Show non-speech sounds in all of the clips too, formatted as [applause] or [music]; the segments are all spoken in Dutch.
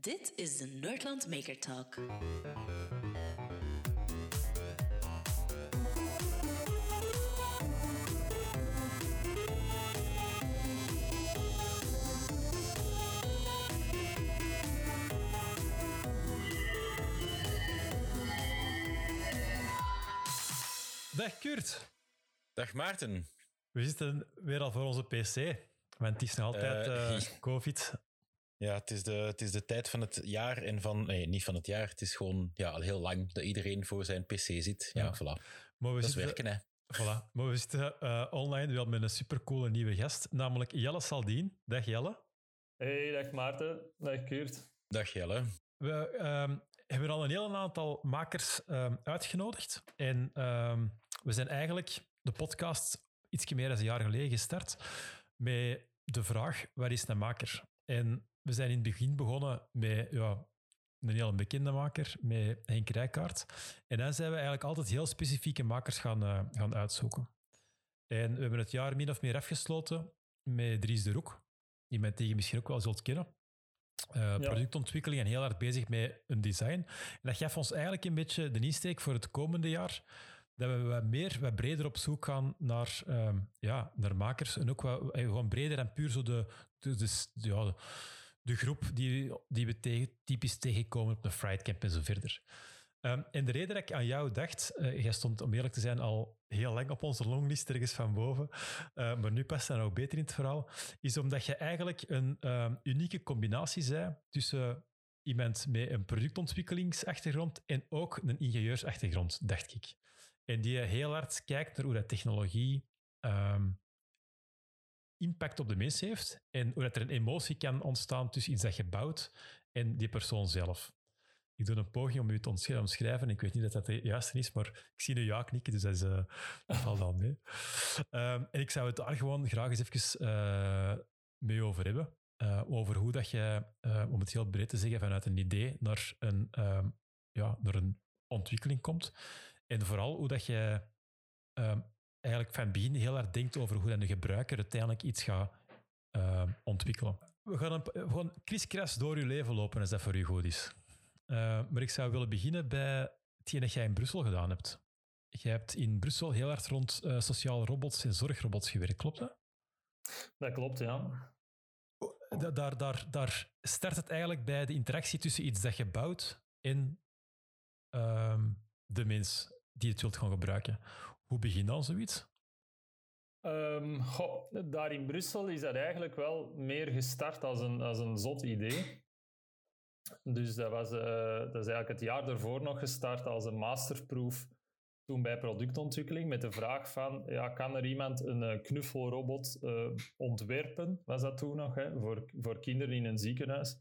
Dit is de Nerdland Maker Talk. Dag Kurt. Dag Maarten. We zitten weer al voor onze PC. Want het is nog altijd Eh, eh, [laughs] COVID. Ja, het is, de, het is de tijd van het jaar en van... Nee, niet van het jaar. Het is gewoon ja, al heel lang dat iedereen voor zijn pc zit. Ja, Ja. voilà. Maar we Dat is zitten, werken, hè. Voilà. Maar we zitten eh, online wel met een supercoole nieuwe gast, namelijk Jelle Saldien. Dag Jelle. Hey, dag Maarten. Dag Kurt. Dag Jelle. We ehm, hebben al een heel aantal makers ehm, uitgenodigd. En ehm, we zijn eigenlijk de podcast iets meer dan een jaar geleden gestart met de vraag, wat is een maker? En we zijn in het begin begonnen met ja, een heel bekende maker, met Henk Rijkaard. En dan zijn we eigenlijk altijd heel specifieke makers gaan, eh, gaan uitzoeken. En we hebben het jaar min of meer afgesloten met Dries de Roek, die men tegen misschien ook wel zult kennen. Eh, Productontwikkeling en heel hard bezig met een design. En dat gaf ons eigenlijk een beetje de insteek voor het komende jaar. Dat we wat meer, wat breder op zoek gaan naar, ehm, ja, naar makers. En ook wat, eh, gewoon breder dan puur zo de, de, de, ja, de, groep die, die we tegen, typisch tegenkomen op de Fright Camp en zo verder. Ehm, en de reden dat ik aan jou dacht, eh, jij stond om eerlijk te zijn al heel lang op onze longlist ergens van boven, eh, maar nu past dat nog beter in het verhaal, is omdat je eigenlijk een ehm, unieke combinatie zei tussen iemand met een productontwikkelingsachtergrond en ook een ingenieursachtergrond, dacht ik. En die heel hard kijkt naar hoe dat technologie ehm, impact op de mens heeft en hoe dat er een emotie kan ontstaan tussen iets dat je bouwt en die persoon zelf. Ik doe een poging om u te omsch- omschrijven. Ik weet niet dat dat de juiste is, maar ik zie een ja knikken, dus dat, is, dat valt al mee. [laughs] Ehm, en ik zou het daar gewoon graag eens even eh, mee over hebben. Eh, over hoe dat je, om het heel breed te zeggen, vanuit een idee naar een, ehm, ja, naar een ontwikkeling komt. En vooral hoe dat je eigenlijk van begin heel hard denkt over hoe dan de gebruiker uiteindelijk iets gaat ehm, ontwikkelen. We gaan een, gewoon kriskras door je leven lopen als dat voor u goed is. Eh, maar ik zou willen beginnen bij hetgeen dat jij in Brussel gedaan hebt. Jij hebt in Brussel heel hard rond eh, sociale robots en zorgrobots gewerkt, klopt dat? Dat klopt, ja. Da- daar, daar, daar start het eigenlijk bij de interactie tussen iets dat je bouwt en ehm, de mens die het wilt gaan gebruiken. Hoe begint dan zoiets? Ehm, daar in Brussel is dat eigenlijk wel meer gestart als een, als een zot idee. Dus dat, was, eh, dat is eigenlijk het jaar daarvoor nog gestart als een masterproef toen bij productontwikkeling met de vraag van, ja, kan er iemand een eh, knuffelrobot eh, ontwerpen, was dat toen nog, hè, voor, voor kinderen in een ziekenhuis.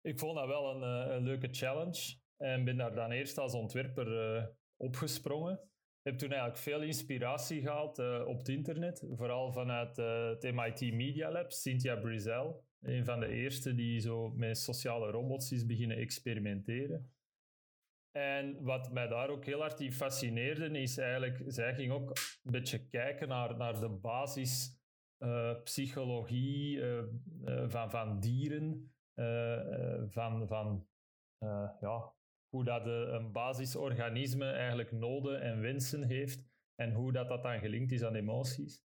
Ik vond dat wel een, een leuke challenge en ben daar dan eerst als ontwerper opgesprongen. Heb toen eigenlijk veel inspiratie gehaald eh, op het internet, vooral vanuit eh, het MIT Media Lab, Cynthia Brizel, een van de eerste die zo met sociale robots is beginnen experimenteren. En wat mij daar ook heel hard in fascineerde, is eigenlijk, zij ging ook een beetje kijken naar, naar de basis eh, psychologie van, van dieren, van, van ja, hoe dat een basisorganisme eigenlijk noden en wensen heeft en hoe dat, dat dan gelinkt is aan emoties.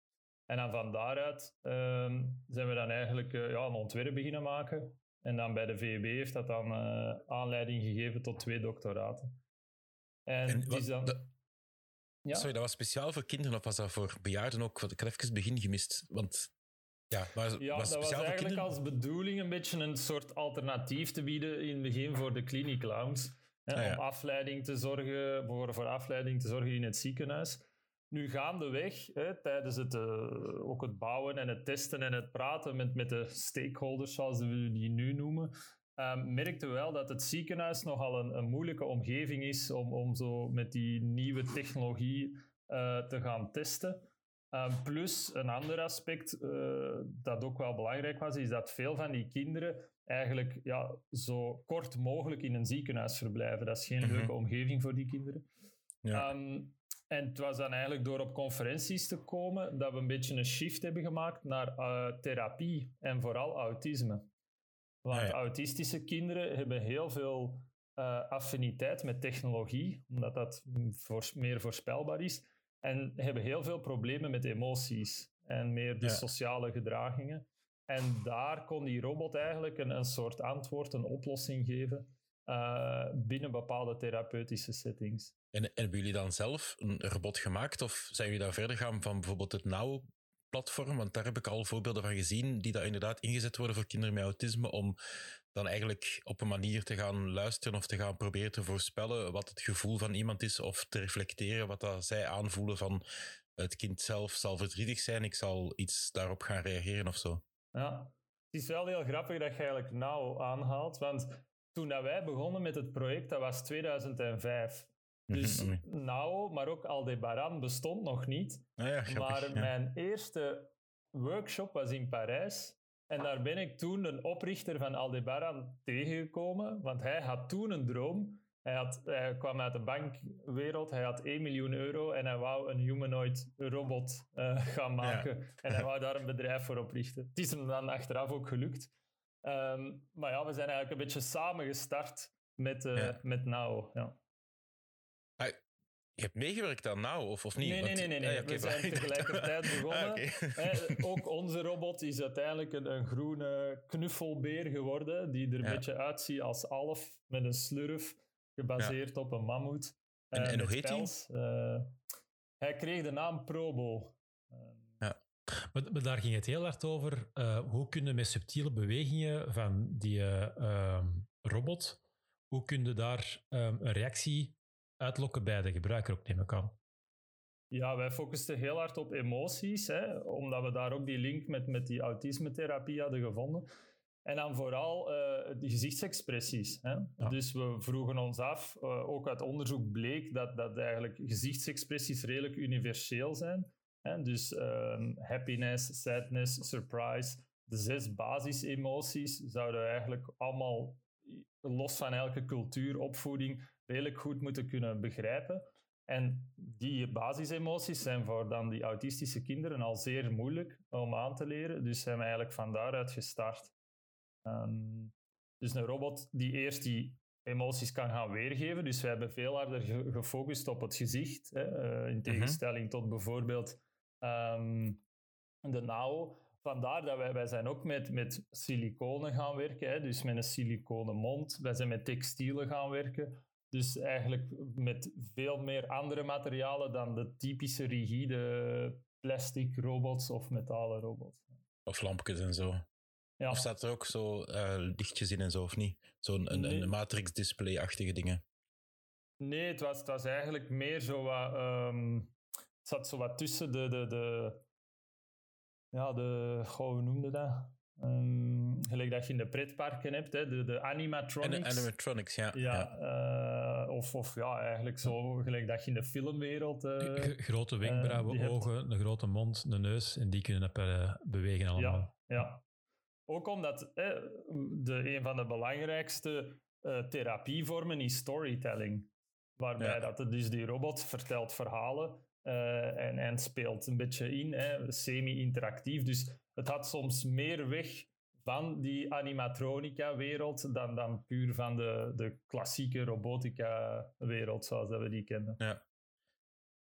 En dan van daaruit ehm, zijn we dan eigenlijk eh, ja, een ontwerp beginnen maken. En dan bij de VUB heeft dat dan eh, aanleiding gegeven tot twee doctoraten. En, En het wat- is dan... dat- ja? Sorry, dat was speciaal voor kinderen of was dat voor bejaarden ook? Want Ik had even het begin gemist. Want ja, maar Ja, was dat was eigenlijk als bedoeling een beetje een soort alternatief te bieden in het begin voor de clinic clowns. Hè, Ah, ja. Om afleiding te zorgen, voor, voor afleiding te zorgen in het ziekenhuis. Nu gaandeweg, hè, tijdens het, eh, ook het bouwen en het testen en het praten met, met de stakeholders, zoals we die nu noemen, ehm, merkten we wel dat het ziekenhuis nogal een, een moeilijke omgeving is om, om zo met die nieuwe technologie eh, te gaan testen. Um, plus een ander aspect eh, dat ook wel belangrijk was, is dat veel van die kinderen eigenlijk ja, zo kort mogelijk in een ziekenhuis verblijven. Dat is geen Mhm. leuke omgeving voor die kinderen. Ja. Ehm, en het was dan eigenlijk door op conferenties te komen dat we een beetje een shift hebben gemaakt naar eh, therapie en vooral autisme. Want Ah, ja. autistische kinderen hebben heel veel eh, affiniteit met technologie, omdat dat voors- meer voorspelbaar is. En hebben heel veel problemen met emoties en meer de sociale gedragingen. En daar kon die robot eigenlijk een, een soort antwoord, een oplossing geven eh, binnen bepaalde therapeutische settings. En, en hebben jullie dan zelf een robot gemaakt? Of zijn jullie daar verder gaan van bijvoorbeeld het Now-platform? Want daar heb ik al voorbeelden van gezien die dat inderdaad ingezet worden voor kinderen met autisme om dan eigenlijk op een manier te gaan luisteren of te gaan proberen te voorspellen wat het gevoel van iemand is of te reflecteren wat dat zij aanvoelen van het kind zelf zal verdrietig zijn, ik zal iets daarop gaan reageren of zo. Ja, het is wel heel grappig dat je eigenlijk nou aanhaalt, want toen dat wij begonnen met het project, dat was 2005. Dus Mhm, nou, maar ook Aldebaran bestond nog niet. Ah ja, grappig. Maar ja. mijn eerste workshop was in Parijs. En daar ben ik toen een oprichter van Aldebaran tegengekomen. Want hij had toen een droom. Hij, had, hij kwam uit de bankwereld. Hij had 1 miljoen euro. En hij wou een humanoid robot eh, gaan maken. En hij wou daar een bedrijf voor oprichten. Het is hem dan achteraf ook gelukt. Ehm, maar ja, we zijn eigenlijk een beetje samen gestart met, Ja. met Now. Ja. Je hebt meegewerkt aan Now, of, of niet? Nee, nee, nee, nee, nee. Ah, ja, We zijn tegelijkertijd [laughs] begonnen. Ah, ook onze robot is uiteindelijk een, een groene knuffelbeer geworden, die er een Ja. beetje uitziet als Alf, met een slurf, gebaseerd op een mammoet. En- eh, en hoe heet pels. Eh, hij kreeg de naam Probo. Eh, Maar, maar daar ging het heel hard over. hoe kunnen met subtiele bewegingen van die eh, ehm, robot, hoe kun je daar ehm, een reactie uitlokken bij de gebruiker ook, neem ik aan. Ja, wij focusten heel hard op emoties, hè, omdat we daar ook die link met, met die autisme-therapie hadden gevonden. En dan vooral die gezichtsexpressies. Hè. Ja. Dus we vroegen ons af, eh, ook uit onderzoek bleek dat, dat eigenlijk gezichtsexpressies redelijk universeel zijn. Hè. Dus ehm, happiness, sadness, surprise, de zes basisemoties zouden eigenlijk allemaal, los van elke cultuur, opvoeding, redelijk goed moeten kunnen begrijpen. En die basisemoties zijn voor dan die autistische kinderen al zeer moeilijk om aan te leren. Dus zijn we eigenlijk van daaruit gestart. Ehm, dus een robot die eerst die emoties kan gaan weergeven. Dus we hebben veel harder ge- gefocust op het gezicht. Hè, eh, in tegenstelling tot bijvoorbeeld ehm, de NAO. Vandaar dat wij, wij zijn ook met, met siliconen gaan werken. Hè, dus met een siliconen mond. Wij zijn met textielen gaan werken. Dus eigenlijk met veel meer andere materialen dan de typische rigide plastic robots of metalen robots. Of lampjes en zo. Ja, Of staat er ook zo eh, lichtjes in en zo, of niet? Zo'n een, Nee. een matrix-display-achtige dingen. nee, het was, het was eigenlijk meer zo wat... ehm, het zat zo wat tussen de... de, de ja, de... Goh, hoe noemde dat? Ehm, gelijk dat je in de pretparken hebt, hè, de, de En animatronics. animatronics, ja. ja, eh, of, of ja, eigenlijk zo gelijk dat je in de filmwereld... eh, grote wenkbrauwen, hebt- ogen, een grote mond, een neus, en die kunnen bewegen allemaal. Ja, ja. Ook omdat eh, de, een van de belangrijkste eh, therapievormen is storytelling. Waarbij Ja. dat het dus die robot vertelt verhalen eh, en, en speelt een beetje in, semi-interactief. Dus het had soms meer weg van die animatronica-wereld dan, dan puur van de, de klassieke robotica-wereld zoals dat we die kennen. Ja.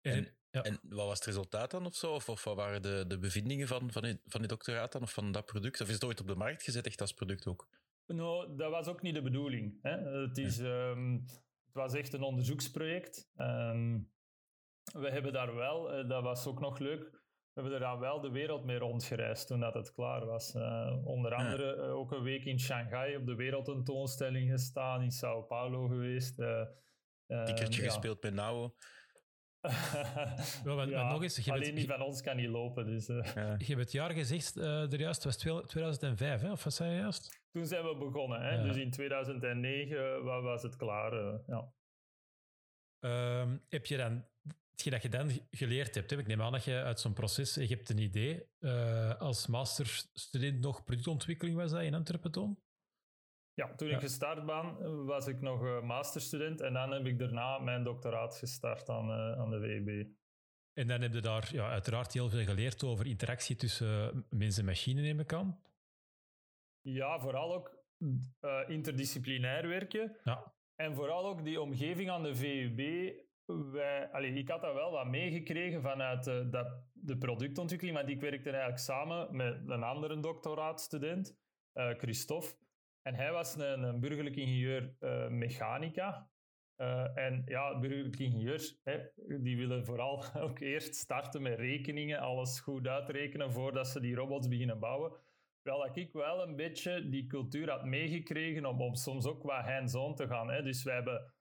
En, ja. En wat was het resultaat dan of zo? Of, of wat waren de, de bevindingen van, van, die, van die doctoraat dan? Of van dat product? Of is het ooit op de markt gezet, echt als product ook? Nou, dat was ook niet de bedoeling. Hè. Het, is, ehm, het was echt een onderzoeksproject. Ehm, we hebben daar wel, eh, dat was ook nog leuk, we hebben er dan wel de wereld mee rondgereisd toen dat het klaar was. Eh, onder andere eh, ook een week in Shanghai op de wereldtentoonstelling gestaan, in Sao Paulo geweest. ehm, Tikkertje ja. gespeeld met Now. Wel, maar- maar nog eens, je alleen bent- die van ons kan niet lopen. Dus, eh. Ja. Je hebt het jaar gezegd, eh er juist, het was 2005, hè? of wat zei je juist? Toen zijn we begonnen. Hè? Ja. Dus in 2009 wa- was het klaar. eh, ja. Ehm, heb je dan, hetgeen dat je dan geleerd hebt, hè? ik neem aan dat je uit zo'n proces, je hebt een idee, eh, als masterstudent nog productontwikkeling was dat in Antwerpen toen? Ja, toen Ja. ik gestart ben, was ik nog eh, masterstudent en dan heb ik daarna mijn doctoraat gestart aan, eh, aan de WB. En dan heb je daar ja, uiteraard heel veel geleerd over interactie tussen mens en machine, neem ik aan. Ja, vooral ook eh, interdisciplinair werken. Ja. En vooral ook die omgeving aan de VUB. Wij, allee, ik had dat wel wat meegekregen vanuit eh, dat, de productontwikkeling, want ik werkte eigenlijk samen met een andere doctoraatstudent, eh, Christophe. En hij was een, een burgerlijk ingenieur eh, mechanica. Eh, en ja, burgerlijke ingenieurs, hè, die willen vooral [laughs] ook eerst starten met rekeningen, alles goed uitrekenen voordat ze die robots beginnen bouwen. Terwijl dat ik wel een beetje die cultuur had meegekregen om, om soms ook wat hands-on te gaan. Hè. Dus wij hebben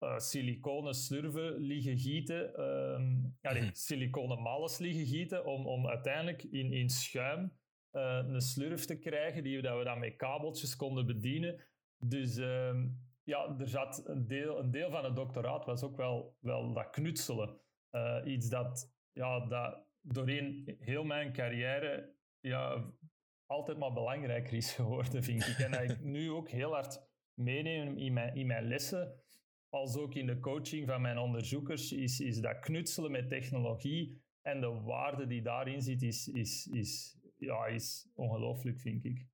uh, siliconen slurven liggen gieten, ehm, allee, [laughs] siliconen malles liggen gieten, om, om uiteindelijk in, in schuim een slurf te krijgen die dat we dan met kabeltjes konden bedienen. Dus ehm, ja, er zat een deel, een deel van het doctoraat was ook wel, wel dat knutselen. Uh, iets dat, ja, dat doorheen heel mijn carrière ja, altijd maar belangrijker is geworden, vind ik. En dat ik nu ook heel hard meeneem in mijn, in mijn lessen, als ook in de coaching van mijn onderzoekers, is, is dat knutselen met technologie en de waarde die daarin zit, is, is, is, ja, is ongelooflijk, vind ik.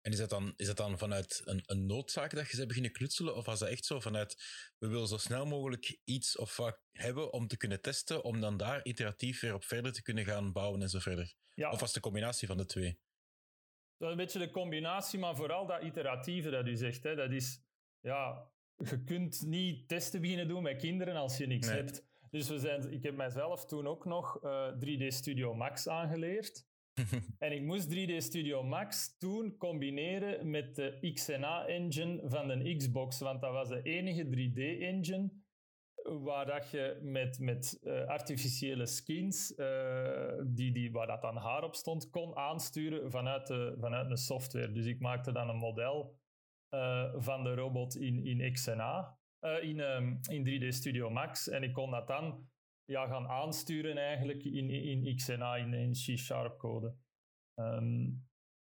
En is dat dan, is dat dan vanuit een, een noodzaak dat je ze beginnen knutselen? Of was dat echt zo vanuit, we willen zo snel mogelijk iets of wat hebben om te kunnen testen, om dan daar iteratief weer op verder te kunnen gaan bouwen en zo verder? Ja. Of was het de combinatie van de twee? Dat is een beetje de combinatie, maar vooral dat iteratieve dat u zegt. Hè, dat is, ja, je kunt niet testen beginnen doen met kinderen als je niks Nee. hebt. Dus we zijn, ik heb mijzelf toen ook nog eh, 3D Studio Max aangeleerd. [laughs] En ik moest 3D Studio Max toen combineren met de XNA-engine van de Xbox, want dat was de enige 3D-engine waar dat je met, met eh, artificiële skins, eh, die, die, waar dat dan haar op stond, kon aansturen vanuit, de, vanuit een software. Dus ik maakte dan een model eh, van de robot in, in XNA, in, ehm, in 3D Studio Max, en ik kon dat dan ja, gaan aansturen eigenlijk in, in, XNA, in, in C-sharp code. Ehm,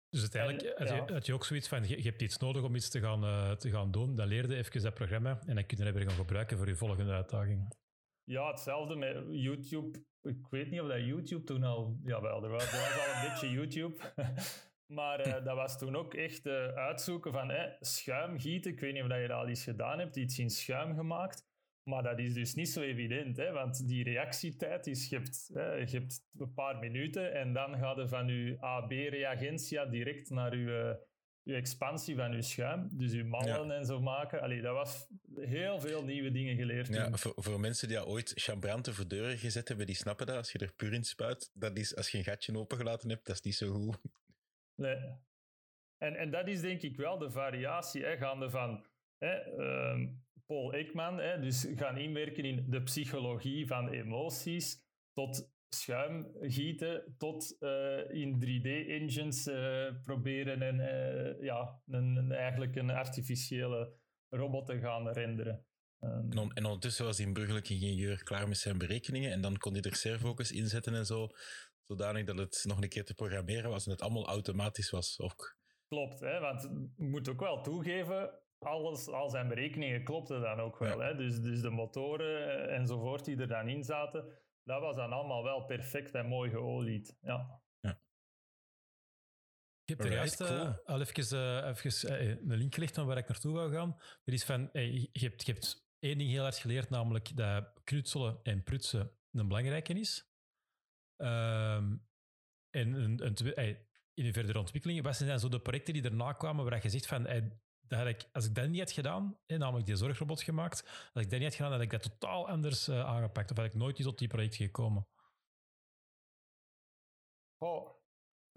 Dus uiteindelijk En, had, je, had je ook zoiets van, je, je hebt iets nodig om iets te gaan, eh, te gaan doen. Dan leerde even dat programma en dan kun je dat weer gaan gebruiken voor je volgende uitdaging. Ja, hetzelfde met YouTube. Ik weet niet of dat YouTube toen al... Jawel, er was, er was al een [laughs] beetje YouTube. [laughs] maar eh, dat was toen ook echt eh, uitzoeken van eh, schuim gieten. Ik weet niet of dat je dat al eens gedaan hebt, iets in schuim gemaakt. Maar dat is dus niet zo evident, hè, want die reactietijd is, je hebt, hè, je hebt een paar minuten en dan gaat er van je AB-reagentia direct naar je, je expansie van je schuim. Dus je mallen en zo maken. Allee, dat was heel veel nieuwe dingen geleerd. Ja, voor, voor mensen die al ooit chambranten voor deuren gezet hebben, die snappen dat. Als je er puur in spuit, dat is, als je een gatje opengelaten hebt, dat is niet zo goed. Nee. En, en dat is denk ik wel de variatie, hè, gaande van hè, ehm, Paul Ekman, hè, dus gaan inwerken in de psychologie van emoties, tot schuimgieten, tot eh, in 3D-engines proberen en, eh, ja, een, een- eigenlijk een artificiële robot te gaan renderen. Ehm, En, on- en ondertussen was die burgerlijke ingenieur klaar met zijn berekeningen en dan kon hij er servocus inzetten en zo, zodanig dat het nog een keer te programmeren was en het allemaal automatisch was. Ook. Klopt, hè, want je moet ook wel toegeven, alles, al zijn berekeningen klopten dan ook wel. Ja. Hè? Dus, dus de motoren eh, enzovoort die er dan in zaten, dat was dan allemaal wel perfect en mooi geolied. Ja. Je hebt er juist eh, al even, eh, even een link gelegd van waar ik naartoe wou gaan. Er is van, je, hebt, je hebt één ding heel hard geleerd, namelijk dat knutselen en prutsen een belangrijke is. Ehm, en een, een, in de verdere ontwikkeling, wat zijn dan zo de projecten die erna kwamen waar je zegt van, dat ik, als ik dat niet had gedaan, namelijk die zorgrobot gemaakt, als ik dat niet had gedaan, had ik dat totaal anders eh, aangepakt. Of had ik nooit tot die project gekomen. Oh.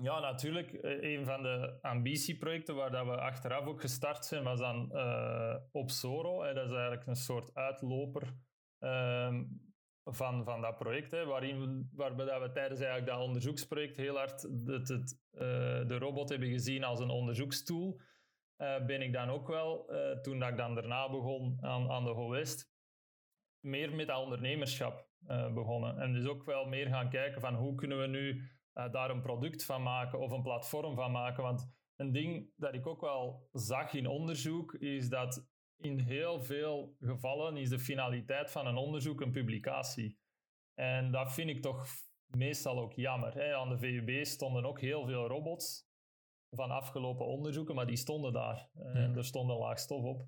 Ja, natuurlijk. eh, Een van de ambitieprojecten waar dat we achteraf ook gestart zijn, was dan eh Opsoro. Hè. Dat is eigenlijk een soort uitloper ehm, van, van dat project. Hè, waarin we, waarbij dat we tijdens eigenlijk dat onderzoeksproject heel hard het, het, de robot hebben gezien als een onderzoekstoel. Eh, ben ik dan ook wel, eh, toen dat ik dan daarna begon aan, aan de HOWEST, meer met dat ondernemerschap eh, begonnen. En dus ook wel meer gaan kijken van hoe kunnen we nu daar een product van maken of een platform van maken. Want een ding dat ik ook wel zag in onderzoek is dat in heel veel gevallen is de finaliteit van een onderzoek een publicatie. En dat vind ik toch meestal ook jammer. Hè. Aan de VUB stonden ook heel veel robots van afgelopen onderzoeken, maar die stonden daar. En er stond een laag stof op.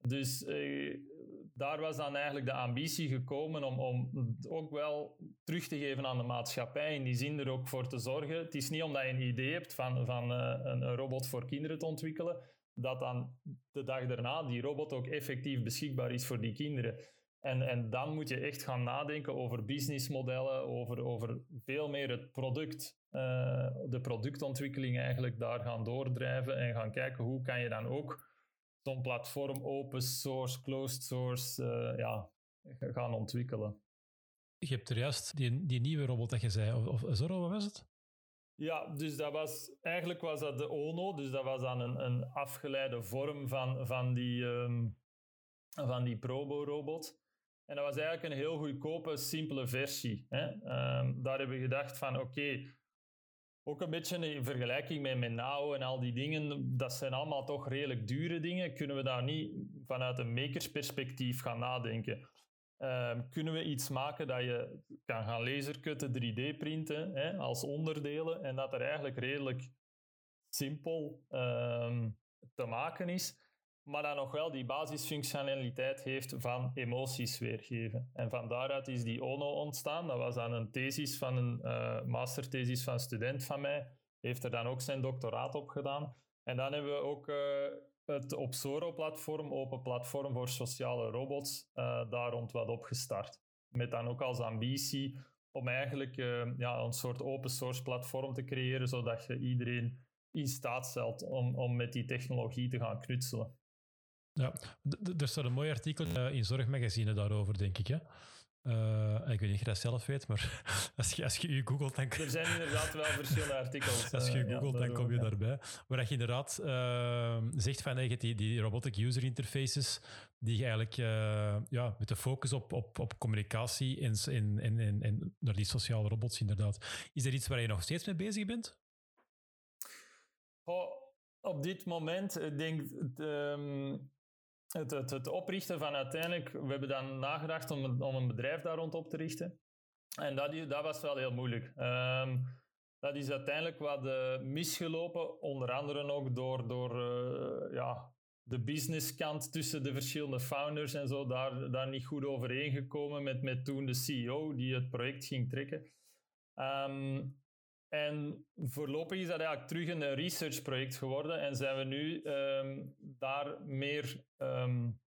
Dus eh, daar was dan eigenlijk de ambitie gekomen om, om ook wel terug te geven aan de maatschappij. In die zin er ook voor te zorgen. Het is niet omdat je een idee hebt van, van uh, een robot voor kinderen te ontwikkelen, dat dan de dag daarna die robot ook effectief beschikbaar is voor die kinderen. En, en dan moet je echt gaan nadenken over businessmodellen, over, over veel meer het product, uh, de productontwikkeling eigenlijk daar gaan doordrijven en gaan kijken hoe kan je dan ook zo'n platform open source, closed source uh, ja, gaan ontwikkelen. Je hebt er juist die, die nieuwe robot dat je zei, of, of Zorro, wat was het? Ja, dus dat was, eigenlijk was dat de ONO, dus dat was dan een, een afgeleide vorm van, van die, um, van die Probo-robot. En dat was eigenlijk een heel goedkope, simpele versie. Hè? Um, daar hebben we gedacht van, oké, ook een beetje in vergelijking met, NAO en al die dingen, dat zijn allemaal toch redelijk dure dingen. Kunnen we daar niet vanuit een makersperspectief gaan nadenken? Um, kunnen we iets maken dat je kan gaan lasercutten, 3D printen hè, als onderdelen en dat er eigenlijk redelijk simpel um, te maken is, maar dan nog wel die basisfunctionaliteit heeft van emoties weergeven. En van daaruit is die ONO ontstaan. Dat was dan een thesis van een uh, masterthesis van een student van mij. Heeft er dan ook zijn doctoraat op gedaan. En dan hebben we ook uh, het Opsoro-platform, open platform voor sociale robots, uh, daar rond wat opgestart. Met dan ook als ambitie om eigenlijk ja, een soort open source platform te creëren, zodat je iedereen in staat stelt om, om met die technologie te gaan knutselen. Ja, er staat een mooi artikel uh, in Zorgmagazine daarover, denk ik. Hè? Uh, ik weet niet of je dat zelf weet, maar [laughs] als je, als je u googelt, dan... Er zijn inderdaad wel verschillende artikels. als je uh, googelt, ja, dan kom je ja. daarbij. Waar je inderdaad uh, zegt van eigenlijk die, die robotic user interfaces, die eigenlijk ja, met de focus op, op, op communicatie en, en, en, en, naar die sociale robots inderdaad. Is er iets waar je nog steeds mee bezig bent? Oh, op dit moment, ik denk... Um, het, het, het, oprichten van uiteindelijk, we hebben dan nagedacht om om een bedrijf daar rond op te richten. En dat, dat was wel heel moeilijk. Um, dat is uiteindelijk wat uh, misgelopen, onder andere ook door, door uh, ja, de businesskant tussen de verschillende founders en zo, daar, daar niet goed overeengekomen met, met toen de CEO die het project ging trekken. Um, en voorlopig is dat eigenlijk terug een researchproject geworden en zijn we nu um, daar meer um,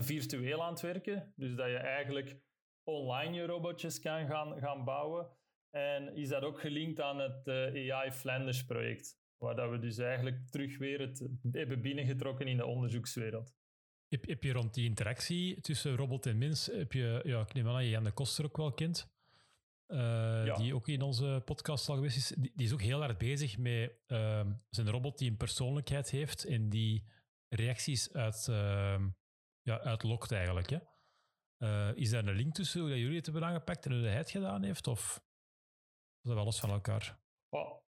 virtueel aan het werken. Dus dat je eigenlijk online je robotjes kan gaan, gaan bouwen. En is dat ook gelinkt aan het uh, AI Flanders project, waar dat we dus eigenlijk terug weer het hebben binnengetrokken in de onderzoekswereld. Heb, heb je rond die interactie tussen robot en mens, heb je, ja, ik neem aan dat je Jan de Koster ook wel kent, uh, ja. die ook in onze podcast al geweest is, die, die is ook heel hard bezig met uh, zijn robot die een persoonlijkheid heeft en die reacties uit, uh, ja, uitlokt eigenlijk. Hè? Uh, is daar een link tussen hoe dat jullie het hebben aangepakt en hoe hij het gedaan heeft? Of is dat wel los van elkaar? Oh,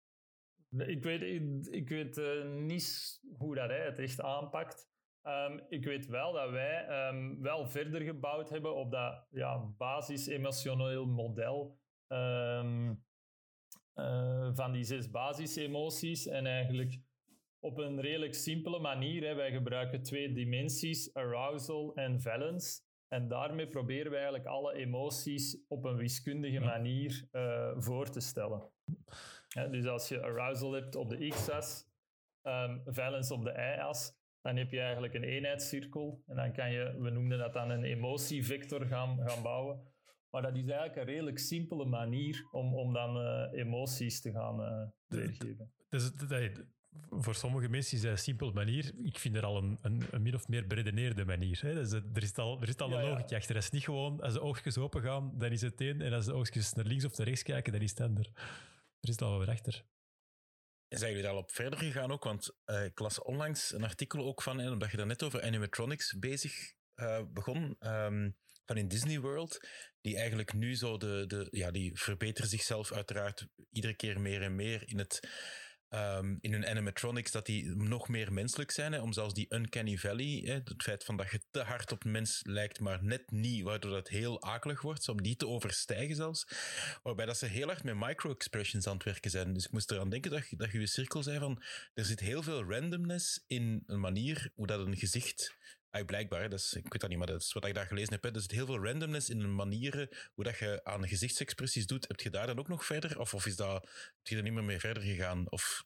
ik weet, ik, ik weet uh, niet hoe dat hij het echt aanpakt. Um, ik weet wel dat wij um, wel verder gebouwd hebben op dat ja, basis-emotioneel model um, uh, van die zes basisemoties. En eigenlijk op een redelijk simpele manier. Hè, wij gebruiken twee dimensies, arousal en valence. En daarmee proberen we eigenlijk alle emoties op een wiskundige manier uh, voor te stellen. Ja, dus als je arousal hebt op de x-as, um, valence op de y-as, dan heb je eigenlijk een eenheidscirkel. En dan kan je, we noemden dat dan een emotievector gaan, gaan bouwen. Maar dat is eigenlijk een redelijk simpele manier om, om dan uh, emoties te gaan uh, weergeven. Dus, voor sommige mensen is dat een simpele manier. Ik vind er al een, een, een min of meer beredeneerde manier. Hè? Dus er is al, er is al ja, een logica achter. Het is niet gewoon, als de oogjes open gaan, dan is het één. En als de oogjes naar links of naar rechts kijken, dan is het ander. Er is al wat achter. Zijn jullie daar al op verder gegaan ook? Want uh, ik las onlangs een artikel ook van, en omdat je daar net over animatronics bezig uh, begon, um, van in Disney World, die eigenlijk nu zo de, de ja, die verbeteren zichzelf uiteraard iedere keer meer en meer in het ehm, in hun animatronics dat die nog meer menselijk zijn. Hè, om zelfs die uncanny valley, hè, het feit van dat je te hard op mens lijkt, maar net niet, waardoor dat heel akelig wordt, om die te overstijgen zelfs. Waarbij dat ze heel hard met micro-expressions aan het werken zijn. Dus ik moest eraan denken dat, dat je cirkel zei van, er zit heel veel randomness in een manier hoe dat een gezicht... Ah, blijkbaar, hè, is, ik weet dat niet, maar dat is wat ik daar gelezen heb. Hè. Er zit heel veel randomness in de manieren hoe dat je aan gezichtsexpressies doet. Heb je daar dan ook nog verder? Of, of is dat, heb je er niet meer mee verder gegaan? Of,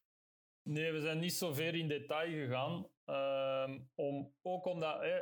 Nee, we zijn niet zo ver in detail gegaan. Ehm, om, ook omdat, hè,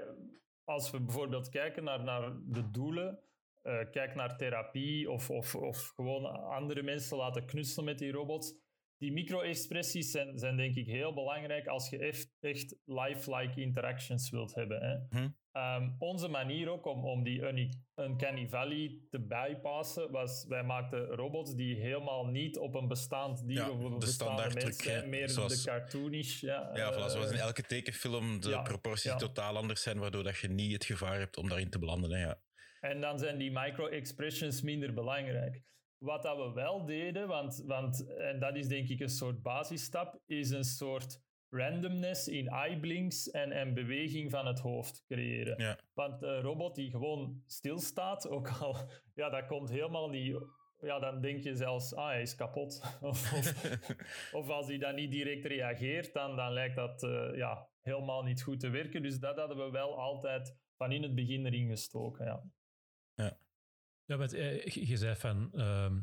als we bijvoorbeeld kijken naar, naar de doelen, eh, kijk naar therapie of, of, of gewoon andere mensen laten knutselen met die robots. Die micro-expressies zijn, zijn denk ik heel belangrijk als je echt, echt lifelike interactions wilt hebben. Hè. Hm. Ehm, onze manier ook om, om die Uncanny Valley te bypassen was, wij maakten robots die helemaal niet op een bestaand dier Ja, of een de bestaande standaard mens truc, hè. zijn, meer Zoals- de cartoonish. Ja, ja, voilà, zoals in eh, elke tekenfilm de ja, proporties ja. totaal anders zijn, waardoor dat je niet het gevaar hebt om daarin te belanden. Hè, ja. En dan zijn die micro-expressions minder belangrijk. Wat dat we wel deden, want, want, en dat is denk ik een soort basisstap, is een soort randomness in eyeblinks en, en beweging van het hoofd creëren. Ja. Want een robot die gewoon stilstaat, ook al, [laughs] ja, dat komt helemaal niet. Ja, dan denk je zelfs, ah, hij is kapot. [laughs] of, of, [laughs] of als hij dan niet direct reageert, dan, dan lijkt dat eh, ja, helemaal niet goed te werken. Dus dat hadden we wel altijd van in het begin erin gestoken. Ja. Ja, want eh, je je zei van ehm,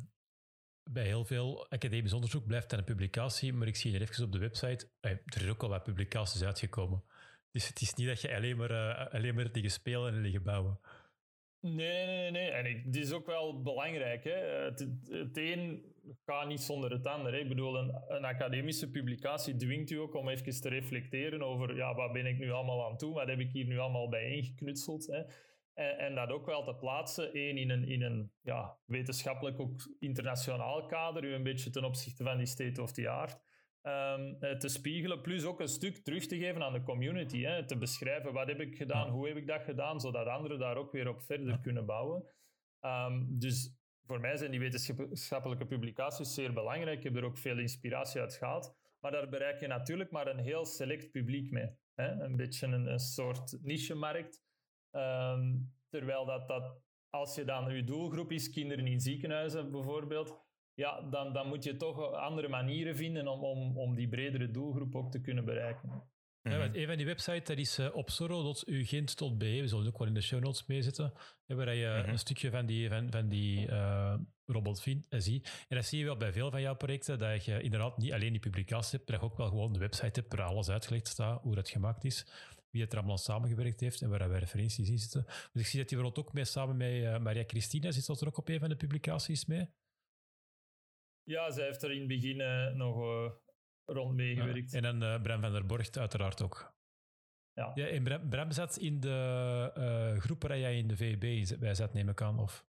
bij heel veel academisch onderzoek blijft dat een publicatie, maar ik zie hier even op de website, eh, er is ook al wat publicaties uitgekomen. Dus het is niet dat je alleen maar, eh, alleen maar liggen spelen en liggen bouwen. Nee, nee, nee. En ik, dit is ook wel belangrijk. Hè. Het, het, een gaat niet zonder het ander. Hè. Ik bedoel, een, academische publicatie dwingt u ook om even te reflecteren over ja, wat ben ik nu allemaal aan toe, wat heb ik hier nu allemaal bijeengeknutseld. Hè. En, en dat ook wel te plaatsen, één, in een, in een ja, wetenschappelijk, ook internationaal kader, u een beetje ten opzichte van die state of the art. ehm, eh, te spiegelen, plus ook een stuk terug te geven aan de community. Hè, te beschrijven wat heb ik gedaan, hoe heb ik dat gedaan, zodat anderen daar ook weer op verder kunnen bouwen. Ehm, dus voor mij zijn die wetenschappelijke publicaties zeer belangrijk. Ik heb er ook veel inspiratie uit gehaald. Maar daar bereik je natuurlijk maar een heel select publiek mee. Hè? Een beetje een, een soort niche-markt. Ehm, terwijl dat, dat, als je dan je doelgroep is, kinderen in ziekenhuizen bijvoorbeeld, ja, dan, dan moet je toch andere manieren vinden om, om, om die bredere doelgroep ook te kunnen bereiken. Ja, Mhm. want een van die websites dat is uh, opsoro.ugent.be. We zullen het ook wel in de show notes meezetten. Ja, waar je Mhm. een stukje van die, van, van die uh, robot vindt en ziet. En dat zie je wel bij veel van jouw projecten, dat je inderdaad niet alleen die publicaties hebt, maar dat je ook wel gewoon de website hebt waar alles uitgelegd staat, hoe dat gemaakt is, wie het er allemaal samengewerkt heeft en waar wij referenties in zitten. Dus ik zie dat die bijvoorbeeld ook mee samen met uh, Maria Christina, zit dat er ook op een van de publicaties mee? Ja, zij heeft er in het begin uh, nog uh, rond meegewerkt. En dan Bram van der Borgt uiteraard ook. Ja. ja en Bram, Bram zat in de groep waar jij in de VEB bij zat, neem ik aan, of...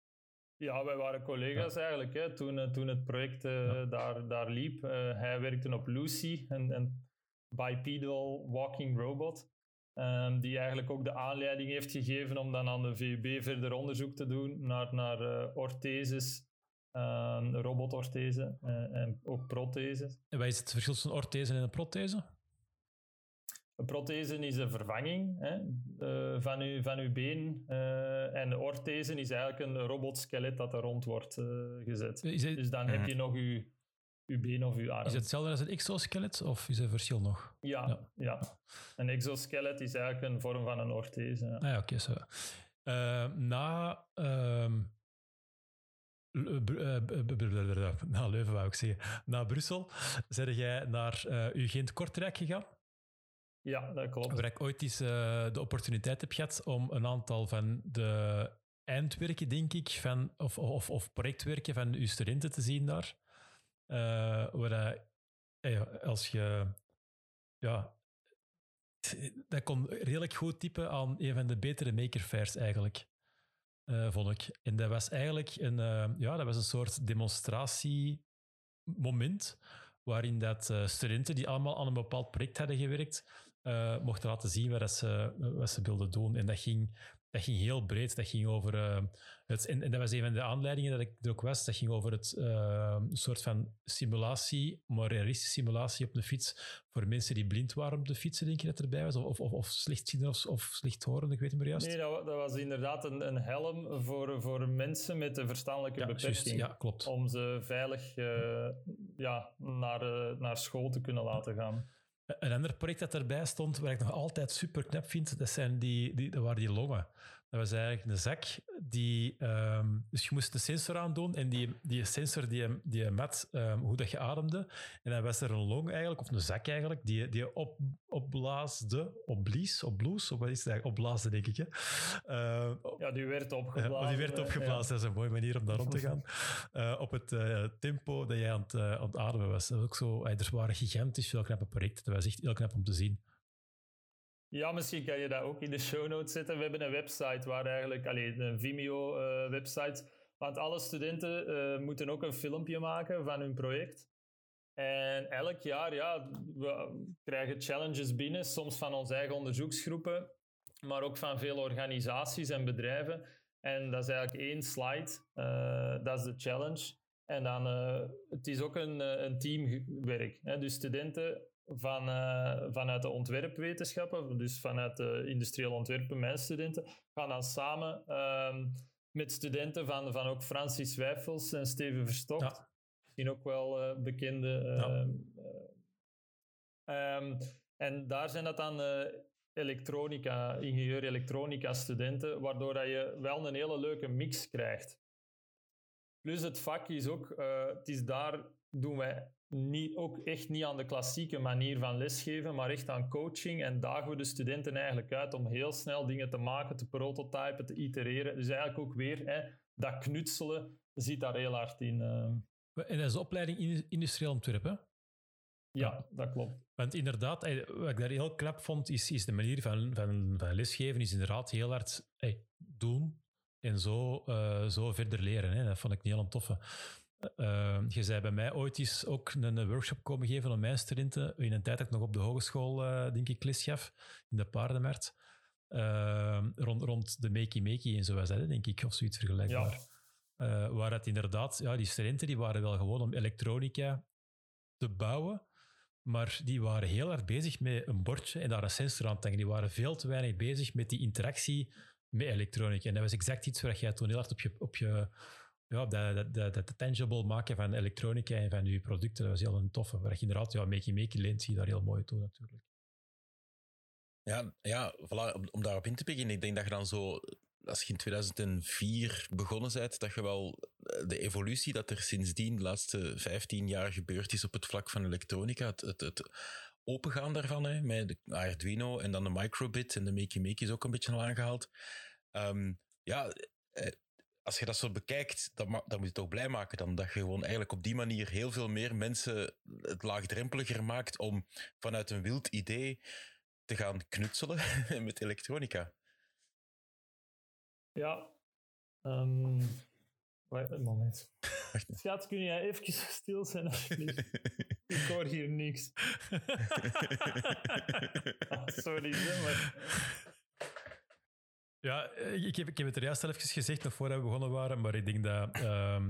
Ja, wij waren collega's ja. eigenlijk hè, toen, toen het project ja. daar, daar liep. Hij werkte op Lucy, een, een bipedal walking robot. Um, die eigenlijk ook de aanleiding heeft gegeven om dan aan de VUB verder onderzoek te doen naar, naar uh, ortheses, uh, robotorthese uh, en ook protheses. En wat is het verschil tussen orthese en een prothese? Een prothese is een vervanging hè, uh, van, uw, van uw been. Uh, en de orthese is eigenlijk een robotskelet dat er rond wordt uh, gezet. Het... Dus dan heb je nog uw, uw been of uw arm. Is het hetzelfde als een exoskelet of is er verschil nog? Ja, ja. ja. een exoskelet is eigenlijk een vorm van een orthese. Ja. Ah, ja, oké. Okay, uh, na... Uh, na Leuven wou ik zeggen. Na Brussel zijn jij naar uh, UGent Kortrijk gegaan. Ja, dat klopt. Waar ik ooit eens uh, de opportuniteit heb gehad om een aantal van de eindwerken, denk ik, van, of, of, of projectwerken van uw studenten te zien daar. Uh, waar uh, als je... Ja, dat kon redelijk goed typen aan een van de betere maker fairs eigenlijk. Uh, vond ik. En dat was eigenlijk een, ja, dat was een soort demonstratiemoment waarin dat studenten die allemaal aan een bepaald project hadden gewerkt, eh, mochten laten zien wat, ze, wat ze wilden doen. En dat ging, dat ging heel breed. Dat ging over uh, het, en, en, dat was een van de aanleidingen dat ik er ook was. Dat ging over het uh, soort van simulatie, maar realistische simulatie op de fiets voor mensen die blind waren op de fietsen, denk je dat erbij was? Of, of, of slechtzienden of, of slechthoren, ik weet het maar juist. Nee, dat, dat was inderdaad een, een, helm voor, voor mensen met een verstandelijke ja, beperking. Ja, klopt. Om ze veilig uh, ja, naar, naar school te kunnen laten gaan. Een ander project dat erbij stond, waar ik nog altijd super knap vind, dat, zijn die, die, dat waren die longen. Dat was eigenlijk een zak die... Um, dus je moest een sensor aandoen en die, die sensor die, die met um, hoe dat je ademde. En dan was er een long eigenlijk, of een zak eigenlijk, die, die op, opblaasde, opblies, opbloes, of wat is het eigenlijk? Opblaasde, denk ik. Hè? Uh, ja, die werd opgeblazen. Die werd opgeblazen, ja. dat is een mooie manier om daar rond te gaan. Uh, [laughs] op het tempo dat jij aan het, aan het ademen was. Dat was ook zo, er waren gigantisch veel knappe projecten. Dat was echt heel knap om te zien. Ja, misschien kan je dat ook in de show notes zetten. We hebben een website waar eigenlijk, alleen een Vimeo-website, uh, want alle studenten uh, moeten ook een filmpje maken van hun project. En elk jaar, ja, we krijgen challenges binnen, soms van onze eigen onderzoeksgroepen, maar ook van veel organisaties en bedrijven. En dat is eigenlijk één slide, uh, dat is de challenge. En dan, het is ook een, een teamwerk. Hè? Dus studenten van, uh, vanuit de ontwerpwetenschappen, dus vanuit de industrieel ontwerpen, mijn studenten, gaan dan samen uh, met studenten van, van ook Francis Wijfels en Steven Verstokt, ja. misschien ook wel uh, bekende. Ja. Um, en daar zijn dat dan elektronica, ingenieur elektronica studenten, waardoor dat je wel een hele leuke mix krijgt. Plus het vak is ook, het is daar doen wij niet, ook echt niet aan de klassieke manier van lesgeven, maar echt aan coaching. En dagen we de studenten eigenlijk uit om heel snel dingen te maken, te prototypen, te itereren. Dus eigenlijk ook weer hè, dat knutselen zit daar heel hard in. Uh. En dat is opleiding industrieel ontwerpen? Ja, dat klopt. Want inderdaad, wat ik daar heel knap vond, is, is de manier van, van, van lesgeven, is inderdaad heel hard hey, doen en zo, uh, zo verder leren. Hè. Dat vond ik niet heel toffe. Uh, je zei bij mij ooit eens ook een workshop komen geven aan mijn studenten. In een tijd dat ik nog op de hogeschool, uh, denk ik, les gaf, in de paardenmarkt. Uh, rond, rond de makey makey en zo was dat, denk ik, of zoiets vergelijkbaar. Ja. waar het inderdaad, ja, die studenten die waren wel gewoon om elektronica te bouwen. Maar die waren heel erg bezig met een bordje en daar een sensor aan te hangen. Die waren veel te weinig bezig met die interactie met elektronica. En dat was exact iets waar jij toen heel hard op je, op je ja, dat, dat, dat, tangible maken van elektronica en van je producten, was heel een toffe. Waar je inderdaad, ja, Makey Makey leent zie je daar heel mooi toe natuurlijk. Ja, ja voilà, om, daarop in te beginnen, ik denk dat je dan zo, als je in 2004 begonnen bent, dat je wel eh, de evolutie dat er sindsdien de laatste 15 jaar gebeurd is op het vlak van elektronica, het, het, het opengaan daarvan, hè, met de Arduino en dan de microbit en de Makey Makey is ook een beetje al aangehaald. Um, ja, eh, als je dat zo bekijkt, dan, dan moet je toch blij maken dan dat je gewoon eigenlijk op die manier heel veel meer mensen het laagdrempeliger maakt om vanuit een wild idee te gaan knutselen [laughs] met elektronica. Ja. Um, een moment. Schat, kun jij even stil zijn alsjeblieft? Ik hoor hier niks. oh, [laughs] sorry, maar... Ja, eh, ik heb, ik heb het er juist zelf gezegd, nog voordat we begonnen waren, maar ik denk dat uh,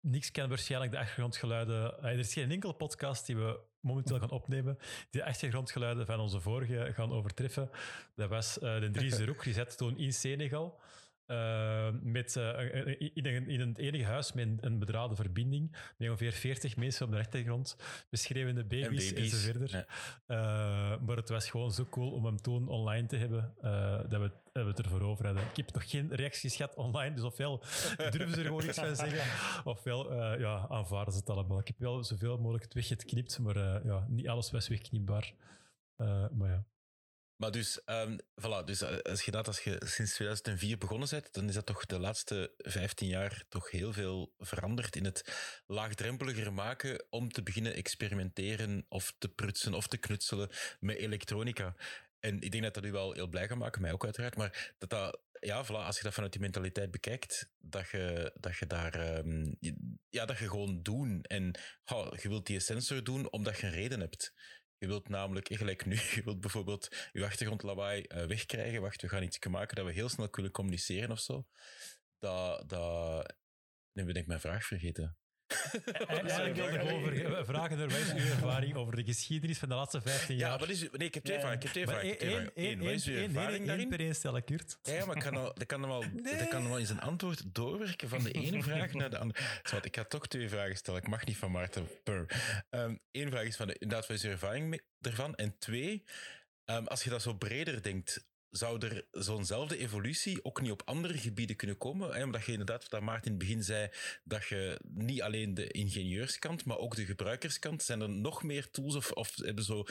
niks kan waarschijnlijk de achtergrondgeluiden... er is geen enkele podcast die we momenteel gaan opnemen die de achtergrondgeluiden van onze vorige gaan overtreffen. Dat was uh, de Dries de Roek, die zat toen in Senegal. Uh, met, uh, in, een, in een enige huis met een, een bedraden verbinding, met ongeveer 40 mensen op de achtergrond, beschreven baby's, en, baby's. en zo verder. Ja. Uh, maar het was gewoon zo cool om hem toen online te hebben, dat, we, dat we het ervoor over hadden. Ik heb nog geen reacties gehad online, dus ofwel [laughs] durven ze er gewoon iets van zeggen, ofwel ja, aanvaarden ze het allemaal. Ik heb wel zoveel mogelijk het weggeknipt, maar ja, niet alles was wegknipbaar. maar ja. Maar dus, um, voilà, dus eh, als je dat als je sinds 2004 begonnen bent, dan is dat toch de laatste 15 jaar toch heel veel veranderd in het laagdrempeliger maken om te beginnen experimenteren of te prutsen of te knutselen met elektronica. En ik denk dat dat u wel heel blij gaat maken, mij ook uiteraard, maar dat dat, ja, als je dat vanuit die mentaliteit bekijkt, dat je, dat je daar, um, ja, dat je gewoon doen. En oh, je wilt die sensor doen omdat je een reden hebt Je wilt namelijk, eh, gelijk nu, [laughs] je wilt bijvoorbeeld je achtergrondlawaai uh, wegkrijgen. Wacht, we gaan iets maken dat we heel snel kunnen communiceren of zo. Dat, dat... Nu ben ik mijn vraag vergeten. [laughs] Eigenlijk over, we vragen er is uw ervaring over de geschiedenis van de laatste 15 jaar. Ja, wat is, nee, ik heb twee vragen. Ik heb twee vragen. Eén, wat is uw ervaring daarin? per één stellen, Kurt. Ja, maar ik kan, al, dat kan hem wel, dat kan hem in zijn antwoord doorwerken van de ene vraag naar de andere. Ik ga toch twee vragen stellen. Ik mag niet van Maarten. Eén um, vraag is van, de, inderdaad, wat is uw ervaring ervan? En twee, um, als je dat zo breder denkt, zou er zo'nzelfde evolutie ook niet op andere gebieden kunnen komen? Omdat je inderdaad, wat Maarten in het begin zei, dat je niet alleen de ingenieurskant, maar ook de gebruikerskant, zijn er nog meer tools of, of hebben zo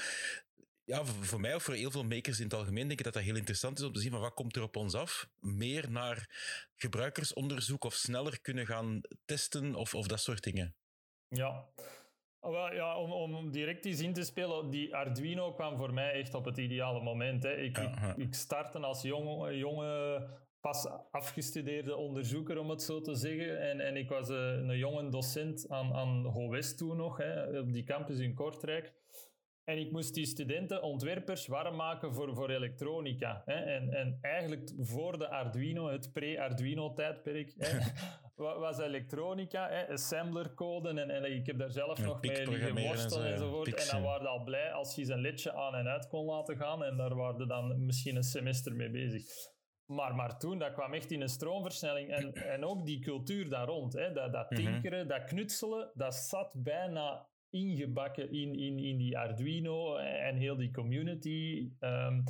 ja, voor mij of voor heel veel makers in het algemeen denk ik dat dat heel interessant is om te zien van wat komt er op ons af. Meer naar gebruikersonderzoek of sneller kunnen gaan testen of, of dat soort dingen. Ja, Oh, ja, om, om direct eens in te spelen, die Arduino kwam voor mij echt op het ideale moment. Hè. Ik, ik, ik startte als jonge, jonge, pas afgestudeerde onderzoeker, om het zo te zeggen. En, en ik was een, eh, een jonge docent aan, aan HoWest toen nog, hè, op die campus in Kortrijk. En ik moest die studenten, ontwerpers, warm maken voor, voor elektronica. Hè. En, en eigenlijk voor de Arduino, het pre-Arduino-tijdperk, [laughs] was elektronica, hè, assemblercode. En, en ik heb daar zelf nog mee geworsteld en, enzovoort. En dan waren al blij als je zijn ledje aan en uit kon laten gaan. En daar waren dan misschien een semester mee bezig. Maar, maar toen, dat kwam echt in een stroomversnelling. En, en ook die cultuur daar rond, hè, dat, dat mhm. tinkeren, dat knutselen, dat zat bijna ingebakken in, in, in die Arduino en heel die community. Um,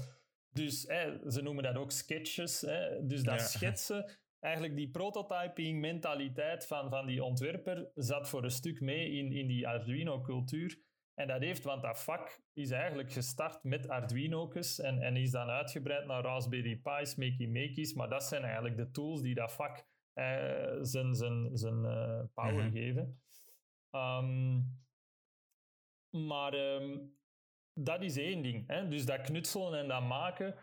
dus hè, ze noemen dat ook sketches. Hè, dus dat schetsen, eigenlijk die prototyping mentaliteit van, van die ontwerper zat voor een stuk mee in, in die Arduino-cultuur. En dat heeft, want dat vak is eigenlijk gestart met Arduino's en, en is dan uitgebreid naar Raspberry Pi's, Makey Makeys. Maar dat zijn eigenlijk de tools die dat vak eh, zijn, zijn, zijn uh, power -hmm. geven. Um, maar um, dat is één ding. Hè? Dus dat knutselen en dat maken.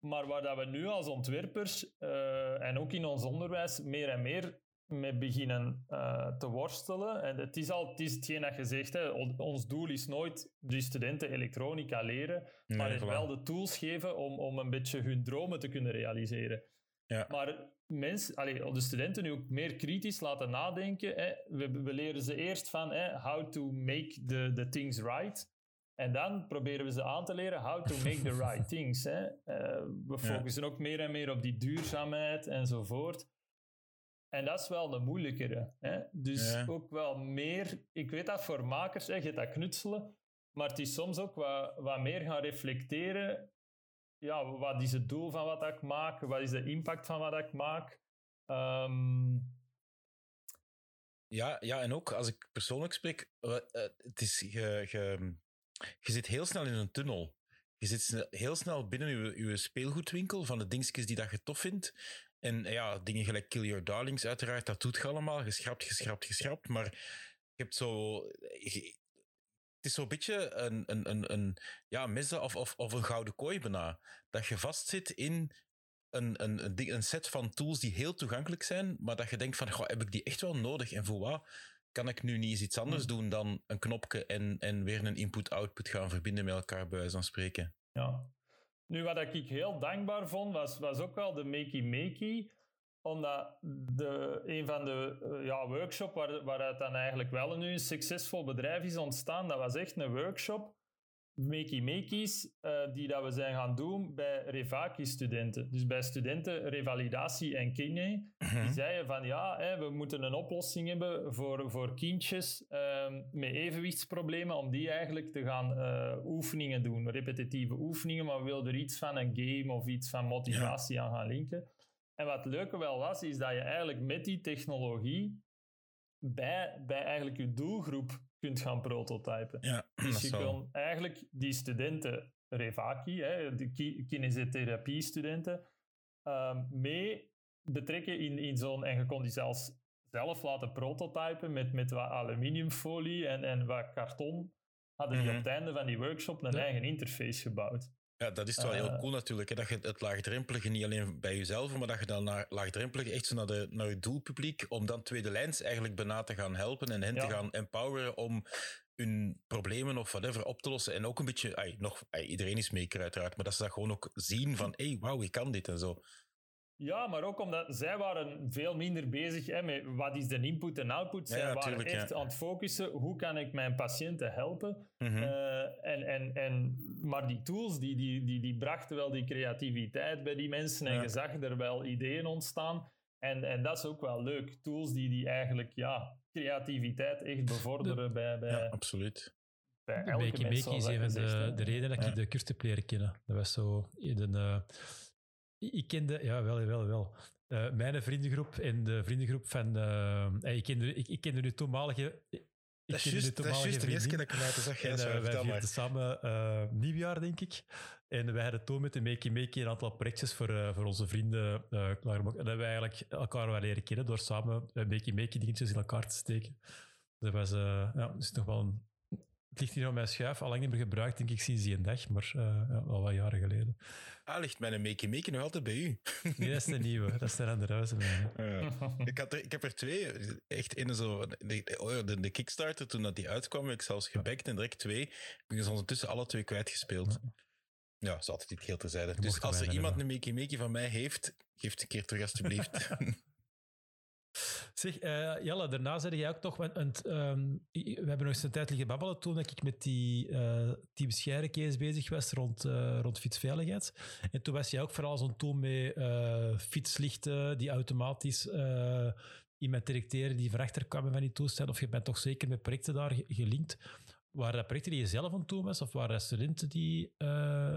Maar waar dat we nu als ontwerpers uh, en ook in ons onderwijs meer en meer mee beginnen uh, te worstelen. En het is al het is hetgeen dat je zegt. Hè, ons doel is nooit de studenten elektronica leren, nee, maar wel de tools geven om, om een beetje hun dromen te kunnen realiseren. Ja. Maar mensen, allee, de studenten nu ook meer kritisch laten nadenken. Hè. We, we, leren ze eerst van hè, how to make the, the things right. En dan proberen we ze aan te leren how to make the right [laughs] things. Hè. Uh, we focussen ook meer en meer op die duurzaamheid enzovoort. En dat is wel de moeilijkere. Hè. Dus ja. ook wel meer... Ik weet dat voor makers, hè, je dat knutselen, maar het is soms ook wat, wat meer gaan reflecteren ja, wat is het doel van wat ik maak? Wat is de impact van wat ik maak? Um... Ja, ja, en ook als ik persoonlijk spreek, uh, het is, je, je, je zit heel snel in een tunnel. Je zit heel snel binnen je, speelgoedwinkel van de dingetjes die dat je tof vindt. En ja, dingen gelijk Kill Your Darlings, uiteraard, dat doet je allemaal. Geschrapt, geschrapt, geschrapt. Maar je hebt zo het is zo'n beetje een, een, een, een ja, mes of, of, of een gouden kooi bijna. Dat je vastzit in een, een, een, een set van tools die heel toegankelijk zijn, maar dat je denkt van, heb ik die echt wel nodig? En voor wat kan ik nu niet eens iets anders hmm. doen dan een knopje en, en weer een input-output gaan verbinden met elkaar, bij wijze van spreken? Ja. Nu, wat ik heel dankbaar vond, was, was ook wel de Makey Makey omdat de, een van de uh, ja, workshops waar, waaruit dan eigenlijk wel nu een succesvol bedrijf is ontstaan, dat was echt een workshop, Makey Makeys, uh, die dat we zijn gaan doen bij Revaki-studenten. Dus bij studenten revalidatie en kine. Die mhm. zeiden van ja, hè, we moeten een oplossing hebben voor, voor kindjes uh, met evenwichtsproblemen, om die eigenlijk te gaan uh, oefeningen doen, repetitieve oefeningen, maar we wilden er iets van een game of iets van motivatie ja. aan gaan linken. En wat het leuke wel was, is dat je eigenlijk met die technologie bij, bij eigenlijk je doelgroep kunt gaan prototypen. Ja, [clears throat] dus je kan eigenlijk die studenten, Revaki, hè, de kinesiotherapie-studenten, um, mee betrekken in, in zo'n... En je kon die zelfs zelf laten prototypen met, met wat aluminiumfolie en, en wat karton. Hadden die mm -hmm. op het einde van die workshop een eigen interface gebouwd. Ja, dat is wel heel eh. cool natuurlijk. Hè? Dat je het laagdrempelige niet alleen bij jezelf, maar dat je dan naar laagdrempelig echt zo naar, de, naar je doelpubliek, om dan tweede lijns eigenlijk bijna te gaan helpen en hen te gaan empoweren om hun problemen of whatever op te lossen. En ook een beetje, ay, nog, ay, iedereen is maker uiteraard, maar dat ze dat gewoon ook zien van, hé, hey, wauw, ik kan dit en zo. Ja, maar ook omdat zij waren veel minder bezig hè, met wat is de input en output. Zij Ja, waren tuurlijk, echt ja. aan het focussen, hoe kan ik mijn patiënten helpen? Mhm. Eh, en, en, en, maar die tools, die, die, die, die brachten wel die creativiteit bij die mensen en Ja. je zag er wel ideeën ontstaan. En, en dat is ook wel leuk. Tools die, die eigenlijk ja, creativiteit echt bevorderen bij, bij, ja, absoluut. bij De elke. Makey is gezegd, de, de redenen dat ik Ja. de Kurt heb leren kennen. Dat was zo in een... ik kende... Ja, wel, wel, wel. Eh, mijn vriendengroep en de vriendengroep van... eh, ik, kende, ik, ik kende nu toenmalige... Ik Dat is juist dat is de eerste keer dat ik hem uit de zag. En eh, wij vierden samen nieuwjaar, denk ik. En wij hadden toen met de Makey Makey een aantal projectjes voor, voor onze vrienden klaargemaakt. En dat hebben we eigenlijk elkaar wel leren kennen door samen Makey Makey dingetjes in elkaar te steken. Dat was ja, dus nog wel een... Het ligt hier op mijn schuif, al lang niet meer gebruikt, denk ik, sinds die een dag, maar eh, al wat jaren geleden. Ah, ligt mijn Makey Makey nog altijd bij u? Nee, dat is de nieuwe, dat is de andere huizen. Ja. ik, had er, ik heb er twee, echt in zo, de, oh de, de Kickstarter, toen dat die uitkwam, heb ik zelfs gebackt en direct twee. Ik ben ze ondertussen alle twee kwijtgespeeld. Ja, dat is altijd niet heel terzijde. Je Dus als er iemand hebben. een Makey Makey van mij heeft, geef het een keer terug alsjeblieft. [laughs] Zeg, eh, Jelle, daarna zei jij ook want, ehm, we hebben nog eens een tijd liggen babbelen toen ik met die eh Team Scheire-case bezig was rond, eh, rond fietsveiligheid. En toen was jij ook vooral zo'n tool met fietslichten die automatisch iemand detecteren die van kwamen van die toestand. Of je bent toch zeker met projecten daar ge- gelinkt. Waren dat projecten die je zelf aan doen was? Of waren dat studenten die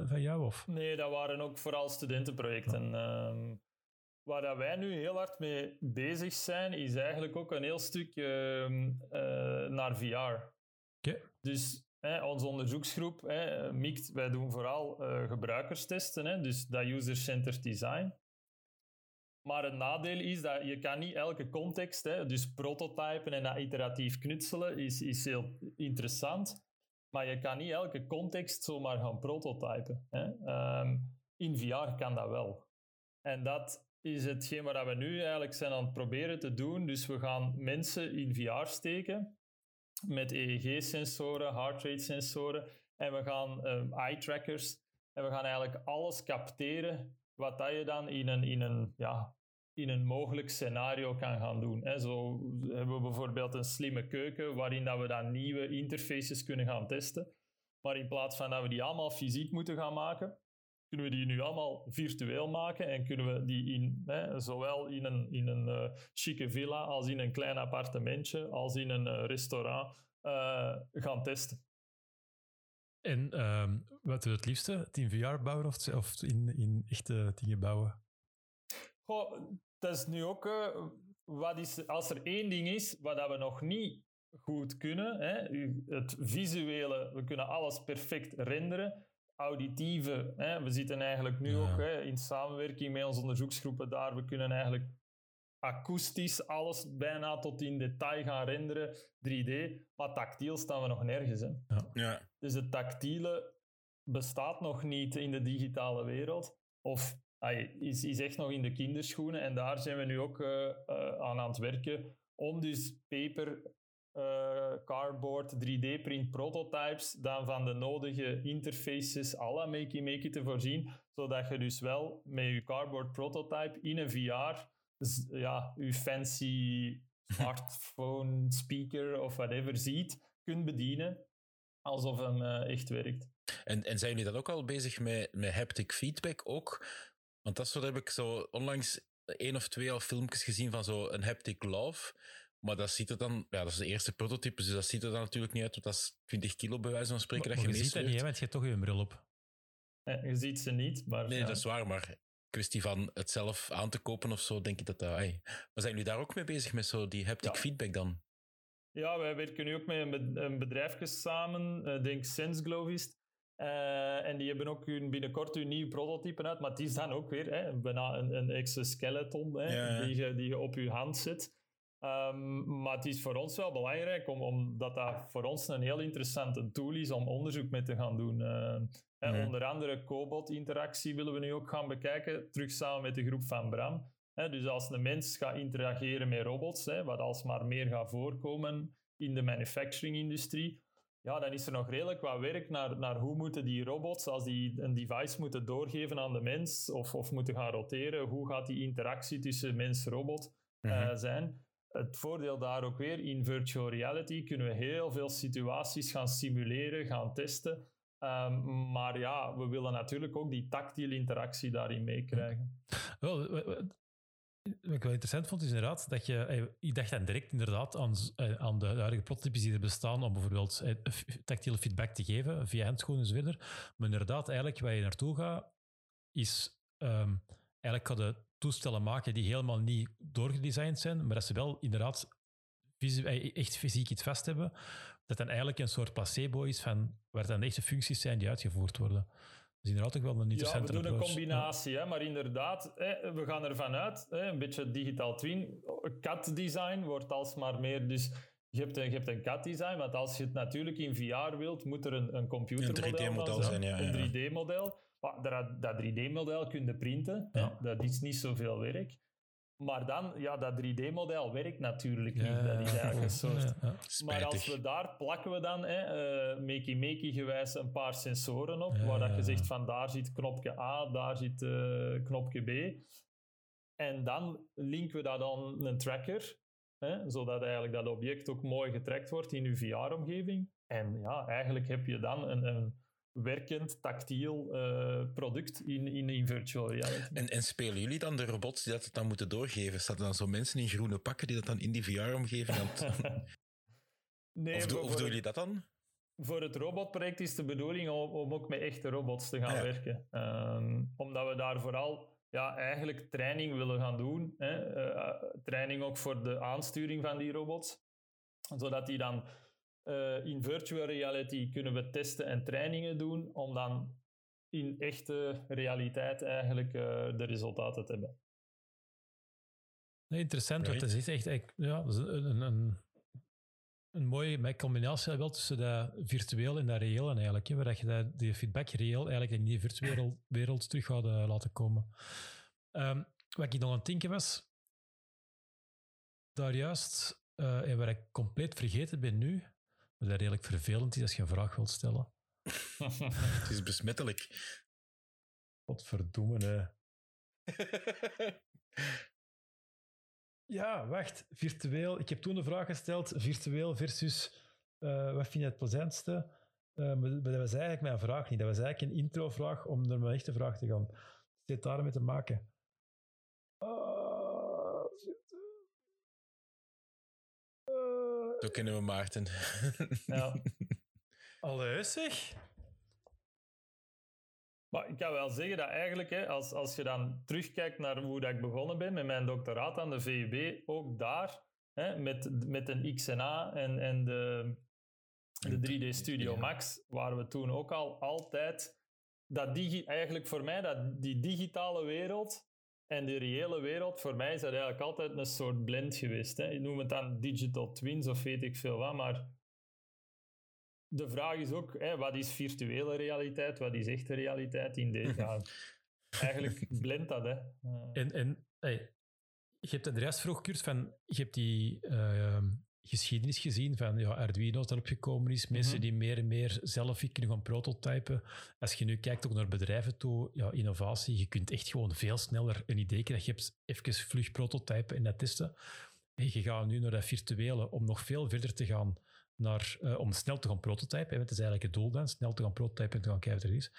van jou? Of? Nee, dat waren ook vooral studentenprojecten. Ehm, waar dat wij nu heel hard mee bezig zijn, is eigenlijk ook een heel stuk ehm, eh, naar VR. Dus hè, onze onderzoeksgroep, hè, MICT, wij doen vooral eh, gebruikerstesten, hè, dus dat user-centered design. Maar het nadeel is dat je kan niet elke context, hè, dus prototypen en dat iteratief knutselen is, is heel interessant, maar je kan niet elke context zomaar gaan prototypen. Hè. Ehm, in VR kan dat wel. En dat is hetgeen wat we nu eigenlijk zijn aan het proberen te doen. Dus we gaan mensen in VR steken met EEG-sensoren, heart rate sensoren en we gaan ehm, eye trackers en we gaan eigenlijk alles capteren wat dat je dan in een, in een, ja, in een mogelijk scenario kan gaan doen. Hè. Zo hebben we bijvoorbeeld een slimme keuken waarin dat we dan nieuwe interfaces kunnen gaan testen. Maar in plaats van dat we die allemaal fysiek moeten gaan maken, kunnen we die nu allemaal virtueel maken en kunnen we die in, hè, zowel in een, in een eh, chique villa als in een klein appartementje als in een eh, restaurant eh, gaan testen. En ehm, wat je het liefste? Het in VR bouwen of, of in, in echte dingen bouwen? Goh, dat is nu ook... wat is, als er één ding is wat dat we nog niet goed kunnen, hè, het visuele, we kunnen alles perfect renderen. Auditieve, hè, we zitten eigenlijk nu Ja. ook hè, in samenwerking met onze onderzoeksgroepen daar, we kunnen eigenlijk akoestisch alles bijna tot in detail gaan renderen, 3D, maar tactiel staan we nog nergens. Hè. ja. Dus het tactiele bestaat nog niet in de digitale wereld. Of is, is echt nog in de kinderschoenen. En daar zijn we nu ook eh, eh, aan aan het werken. Om dus paper, eh, cardboard, 3D-print prototypes dan van de nodige interfaces à la Makey Makey te voorzien. Zodat je dus wel met je cardboard prototype in een VR ja, je fancy smartphone, [laughs] speaker of whatever ziet, kunt bedienen alsof hem eh, echt werkt. En, en zijn jullie dan ook al bezig met, met haptic feedback ook? Want dat soort heb ik zo onlangs één of twee al filmpjes gezien van zo een haptic love. Maar dat ziet er dan, ja, dat is de eerste prototype, dus dat ziet er dan natuurlijk niet uit, want dat is 20 kilo bij wijze van spreken Maar, dat maar je je ziet dat niet, hè, want je hebt toch je bril op. Eh, je ziet ze niet, maar Nee, ja. dat is waar, maar kwestie van het zelf aan te kopen of zo, denk ik dat dat... Maar zijn jullie daar ook mee bezig met zo die haptic Ja. feedback dan? Ja, wij werken nu ook met een, bed- een bedrijfje samen, eh denk SenseGlow is het. Eh, en die hebben ook hun, binnenkort hun nieuwe prototype uit, maar het is dan ook weer hè, bijna een, een exoskeleton hè, Ja, ja. Die, je, die je op je hand zet. Ehm, maar het is voor ons wel belangrijk, om, omdat dat voor ons een heel interessante tool is om onderzoek mee te gaan doen. Eh, hè, Mhm. Onder andere cobot-interactie willen we nu ook gaan bekijken, terug samen met de groep van Bram. Hè, dus als een mens gaat interageren met robots, hè, wat alsmaar meer gaat voorkomen in de manufacturing-industrie, ja, dan is er nog redelijk wat werk naar, naar hoe moeten die robots, als die een device moeten doorgeven aan de mens of, of moeten gaan roteren, hoe gaat die interactie tussen mens-robot uh, zijn? Het voordeel daar ook weer, in virtual reality kunnen we heel veel situaties gaan simuleren, gaan testen. Um, maar ja, we willen natuurlijk ook die tactiele interactie daarin meekrijgen. Wel, wat ik wel interessant vond, is inderdaad dat je... Eh, ik dacht dan direct inderdaad aan, eh, aan de huidige prototypes die er bestaan om bijvoorbeeld eh, tactiele feedback te geven via handschoenen en zo verder. Maar inderdaad, eigenlijk waar je naartoe gaat, is um, eigenlijk ga de toestellen maken die helemaal niet doorgedesigned zijn, maar dat ze wel inderdaad echt fysiek iets vast hebben, dat dan eigenlijk een soort placebo is van waar dan echte functies zijn die uitgevoerd worden. Dus inderdaad ook wel een interessante Ja, we doen een combinatie, hè, maar inderdaad, hè, we gaan ervan uit, hè, een beetje digital twin. CAD-design wordt alsmaar meer, dus je hebt een, je hebt een CAD-design, want als je het natuurlijk in VR wilt, moet er een, een computermodel een 3D-model zijn. Ja, een 3D-model. Dat, dat 3D-model kun je printen, ja. dat is niet zoveel werk. Maar dan, ja, dat 3D-model werkt natuurlijk niet. dat is eigenlijk een soort. Maar als we daar plakken we dan, hè, uh, makey-makey gewijs, een paar sensoren op, waar dat je zegt van daar zit knopje A, daar zit uh, knopje B. En dan linken we dat aan een tracker, hè, zodat eigenlijk dat object ook mooi getrackt wordt in uw VR-omgeving. En ja, eigenlijk heb je dan een, een werkend, tactiel uh, product in, in, in virtual reality. En, en spelen jullie dan de robots die dat dan moeten doorgeven? Staan er dan zo mensen in groene pakken die dat dan in die VR-omgeving [laughs] nee, Of, do, of doen jullie dat dan? Voor het robotproject is de bedoeling om, om ook met echte robots te gaan werken. Um, omdat we daar vooral ja, eigenlijk training willen gaan doen. Hè? Uh, training ook voor de aansturing van die robots. Zodat die dan uh, in virtual reality kunnen we testen en trainingen doen om dan in echte realiteit eigenlijk uh, de resultaten te hebben. Interessant, want is echt, ja, een, een, een, mooie combinatie wel tussen dat virtueel en dat reëel eigenlijk, hè, waar je dat, die feedback reëel eigenlijk in die virtuele wereld terug gaat uh, laten komen. Um, wat ik nog aan het denken was, daar juist, en waar ik compleet vergeten ben nu, wat dat redelijk vervelend is als je een vraag wilt stellen. [laughs] het is besmettelijk. Wat verdoemen, [laughs] ja, wacht. Virtueel. Ik heb toen de vraag gesteld: virtueel versus uh, wat vind je het plezantste? Uh, maar dat was eigenlijk mijn vraag niet. Dat was eigenlijk een intro-vraag om naar mijn echte vraag te gaan. Het heeft daarmee te maken. Zo kennen we Maarten. Ja. [laughs] Allee, zeg. Maar ik kan wel zeggen dat eigenlijk, hè, als, als je dan terugkijkt naar hoe dat ik begonnen ben met mijn doctoraat aan de VUB, ook daar, hè, met, met een XNA en, en de, de 3D Studio Max, waren we toen ook al altijd, dat digi eigenlijk voor mij, dat die digitale wereld, en de reële wereld, voor mij is dat eigenlijk altijd een soort blend geweest. Hè. Ik noem het dan digital twins of weet ik veel wat, maar de vraag is ook, hè, wat is virtuele realiteit, wat is echte realiteit in deze? [laughs] Ja, eigenlijk blendt dat. Hè. En, en hey, je hebt Andreas vroeg, Kurt, van, je hebt die uh, geschiedenis gezien van ja, Arduino dat erop gekomen is. Mensen mhm. die meer en meer zelf kunnen gaan prototypen. Als je nu kijkt ook naar bedrijven toe, ja, innovatie, je kunt echt gewoon veel sneller een idee krijgen. Je hebt even vlug prototypen en dat testen. En je gaat nu naar dat virtuele om nog veel verder te gaan naar, uh, om snel te gaan prototypen. Het is eigenlijk het doel dan, snel te gaan prototypen en te gaan kijken wat er is.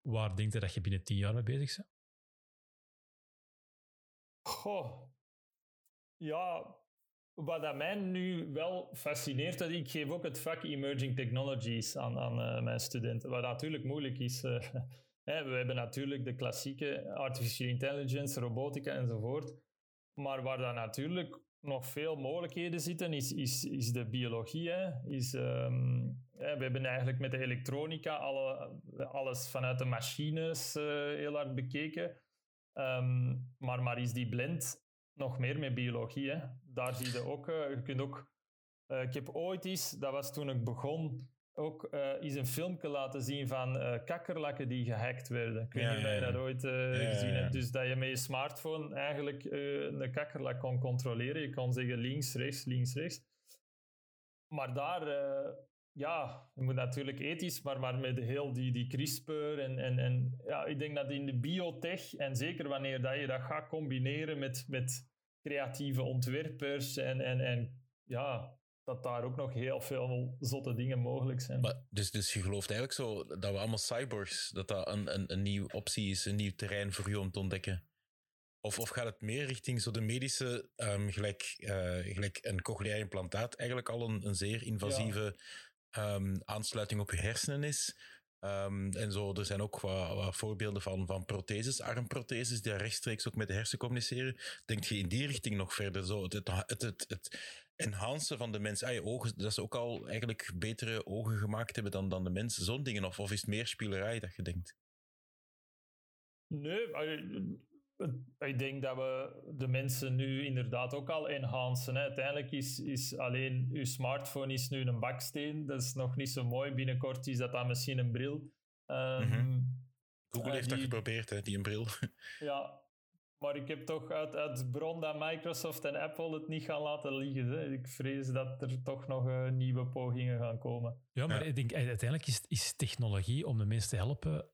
Waar denk je dat je binnen tien jaar mee bezig bent? Goh. Ja, wat dat mij nu wel fascineert, dat ik geef ook het vak Emerging Technologies aan, aan uh, mijn studenten, wat natuurlijk moeilijk is. Uh, [laughs] hè, we hebben natuurlijk de klassieke artificial intelligence, robotica enzovoort. Maar waar dan natuurlijk nog veel mogelijkheden zitten, is, is, is de biologie. Is, um, hè, we hebben eigenlijk met de elektronica alle, alles vanuit de machines uh, heel hard bekeken. Um, maar, maar is die blend nog meer met biologie. Hè. Daar zie je ook, uh, je kunt ook... Uh, ik heb ooit eens, dat was toen ik begon, ook uh, eens een filmpje laten zien van uh, kakkerlakken die gehackt werden. Ik weet ja, niet of je dat ooit gezien hebt. Dus dat je met je smartphone eigenlijk een kakkerlak kon controleren. Je kon zeggen links, rechts, links, rechts. Maar daar ja, je moet natuurlijk ethisch, maar, maar met heel die, die CRISPR en, en, en ja, ik denk dat in de biotech, en zeker wanneer dat je dat gaat combineren met, met creatieve ontwerpers en, en, en ja, dat daar ook nog heel veel zotte dingen mogelijk zijn. Maar, dus, dus je gelooft eigenlijk zo dat we allemaal cyborgs, dat dat een, een, een nieuwe optie is, een nieuw terrein voor u om te ontdekken? Of, of gaat het meer richting zo de medische, um, gelijk, uh, gelijk een cochleair implantaat, eigenlijk al een, een zeer invasieve ja. um, aansluiting op je hersenen is? Um, en zo, er zijn ook wat, wat, voorbeelden van, van protheses, armprotheses, die rechtstreeks ook met de hersen communiceren. Denk je in die richting nog verder? Zo, het, het, het, het enhancen van de mens, ah, je ogen, dat ze ook al eigenlijk betere ogen gemaakt hebben dan, dan de mensen, zo'n dingen? Of, of is het meer spielerij dat je denkt? Nee, ik denk dat we de mensen nu inderdaad ook al enhancen. Hè. Uiteindelijk is, is alleen uw smartphone is nu een baksteen. Dat is nog niet zo mooi. Binnenkort is dat dan misschien een bril. Um, mm-hmm. Google uh, heeft die, dat geprobeerd, hè, die een bril. [laughs] ja, maar ik heb toch uit, uit bron dat Microsoft en Apple het niet gaan laten liggen. Hè. Ik vrees dat er toch nog uh, nieuwe pogingen gaan komen. Ja, maar ja. ik denk uiteindelijk is, is technologie om de mensen te helpen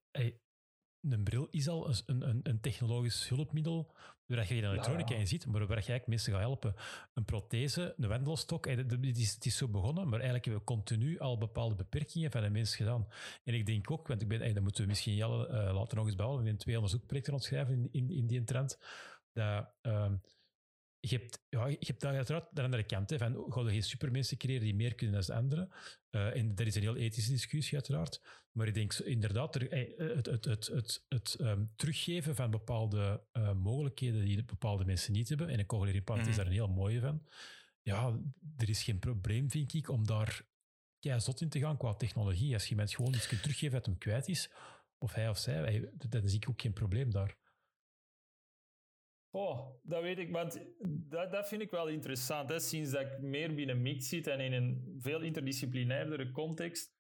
een bril is al een, een, een technologisch hulpmiddel waar je geen elektronica ja. in ziet, maar waar je eigenlijk mensen gaat helpen. Een prothese, een wendelstok, het is, het is zo begonnen, maar eigenlijk hebben we continu al bepaalde beperkingen van de mens gedaan. En ik denk ook, want ik ben, dat moeten we misschien Jelle uh, later nog eens bouwen, we hebben twee onderzoekprojecten ontschrijven in, in, in die trend, dat... Uh, je hebt, ja, je hebt dan uiteraard de andere kant. Hè, van, ga je geen supermensen creëren die meer kunnen dan anderen? Uh, en dat is een heel ethische discussie, uiteraard. Maar ik denk inderdaad, er, het, het, het, het, het um, teruggeven van bepaalde uh, mogelijkheden die bepaalde mensen niet hebben, en een cochlear implant mm. is daar een heel mooie van. Ja, er is geen probleem, vind ik, om daar zot in te gaan qua technologie. Als je mensen gewoon iets kunt teruggeven dat hem kwijt is, of hij of zij, dan zie ik ook geen probleem daar. Oh, dat weet ik, want dat, dat vind ik wel interessant. Hè. Sinds dat ik meer binnen mix zit en in een veel interdisciplinairdere context.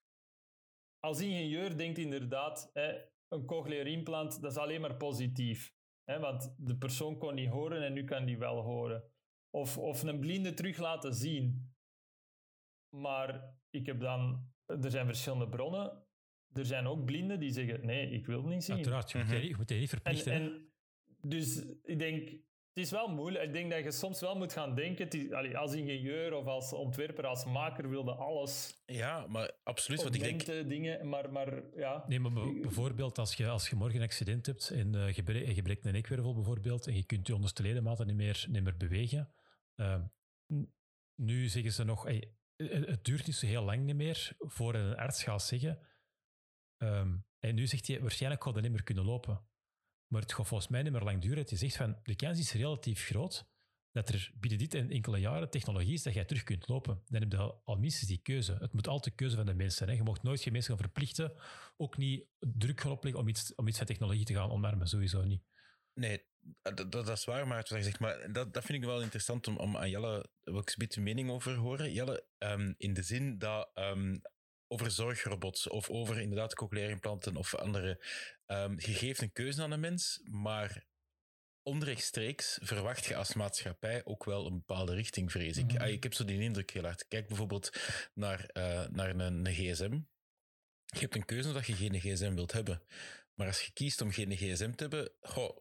Als ingenieur denkt inderdaad, hè, een cochlear implant, dat is alleen maar positief. Hè, want de persoon kon niet horen en nu kan die wel horen. Of, of een blinde terug laten zien. Maar ik heb dan, er zijn verschillende bronnen. Er zijn ook blinden die zeggen, nee, ik wil niet zien. Uiteraard, je moet je, je, moet je niet verplichten. En, en, dus ik denk, het is wel moeilijk. Ik denk dat je soms wel moet gaan denken, is, als ingenieur of als ontwerper, als maker wilde alles. Ja, maar absoluut. Want ik denk... dingen, maar, maar ja. Nee, maar bijvoorbeeld als je, als je morgen een accident hebt en uh, je, breekt, je breekt een nekwervel bijvoorbeeld en je kunt je onderste ledematen niet meer, niet meer bewegen. Uh, nu zeggen ze nog, hey, het duurt niet zo heel lang niet meer voor een arts gaat zeggen. Um, en nu zegt hij, waarschijnlijk gaat hij niet meer kunnen lopen. Maar het gaat volgens mij niet meer lang duren. Het is zegt van, de kans is relatief groot dat er binnen dit en enkele jaren technologie is dat jij terug kunt lopen. Dan heb je al minstens die keuze. Het moet altijd keuze van de mensen zijn. Je mag nooit geen mensen gaan verplichten, ook niet druk gaan opleggen om iets, om iets van technologie te gaan omarmen, sowieso niet. Nee, dat, dat, is waar, maar, zegt, maar dat, dat vind ik wel interessant om, om aan Jelle ook een mening over horen. Jelle, um, in de zin dat um, over zorgrobots of over inderdaad cochleaire implanten of andere. Um, je geeft een keuze aan een mens, maar onrechtstreeks verwacht je als maatschappij ook wel een bepaalde richting, vrees ik. Mm ik heb zo die indruk heel hard. Kijk bijvoorbeeld naar, uh, naar een, een, gsm. Je hebt een keuze dat je geen gsm wilt hebben. Maar als je kiest om geen gsm te hebben, goh,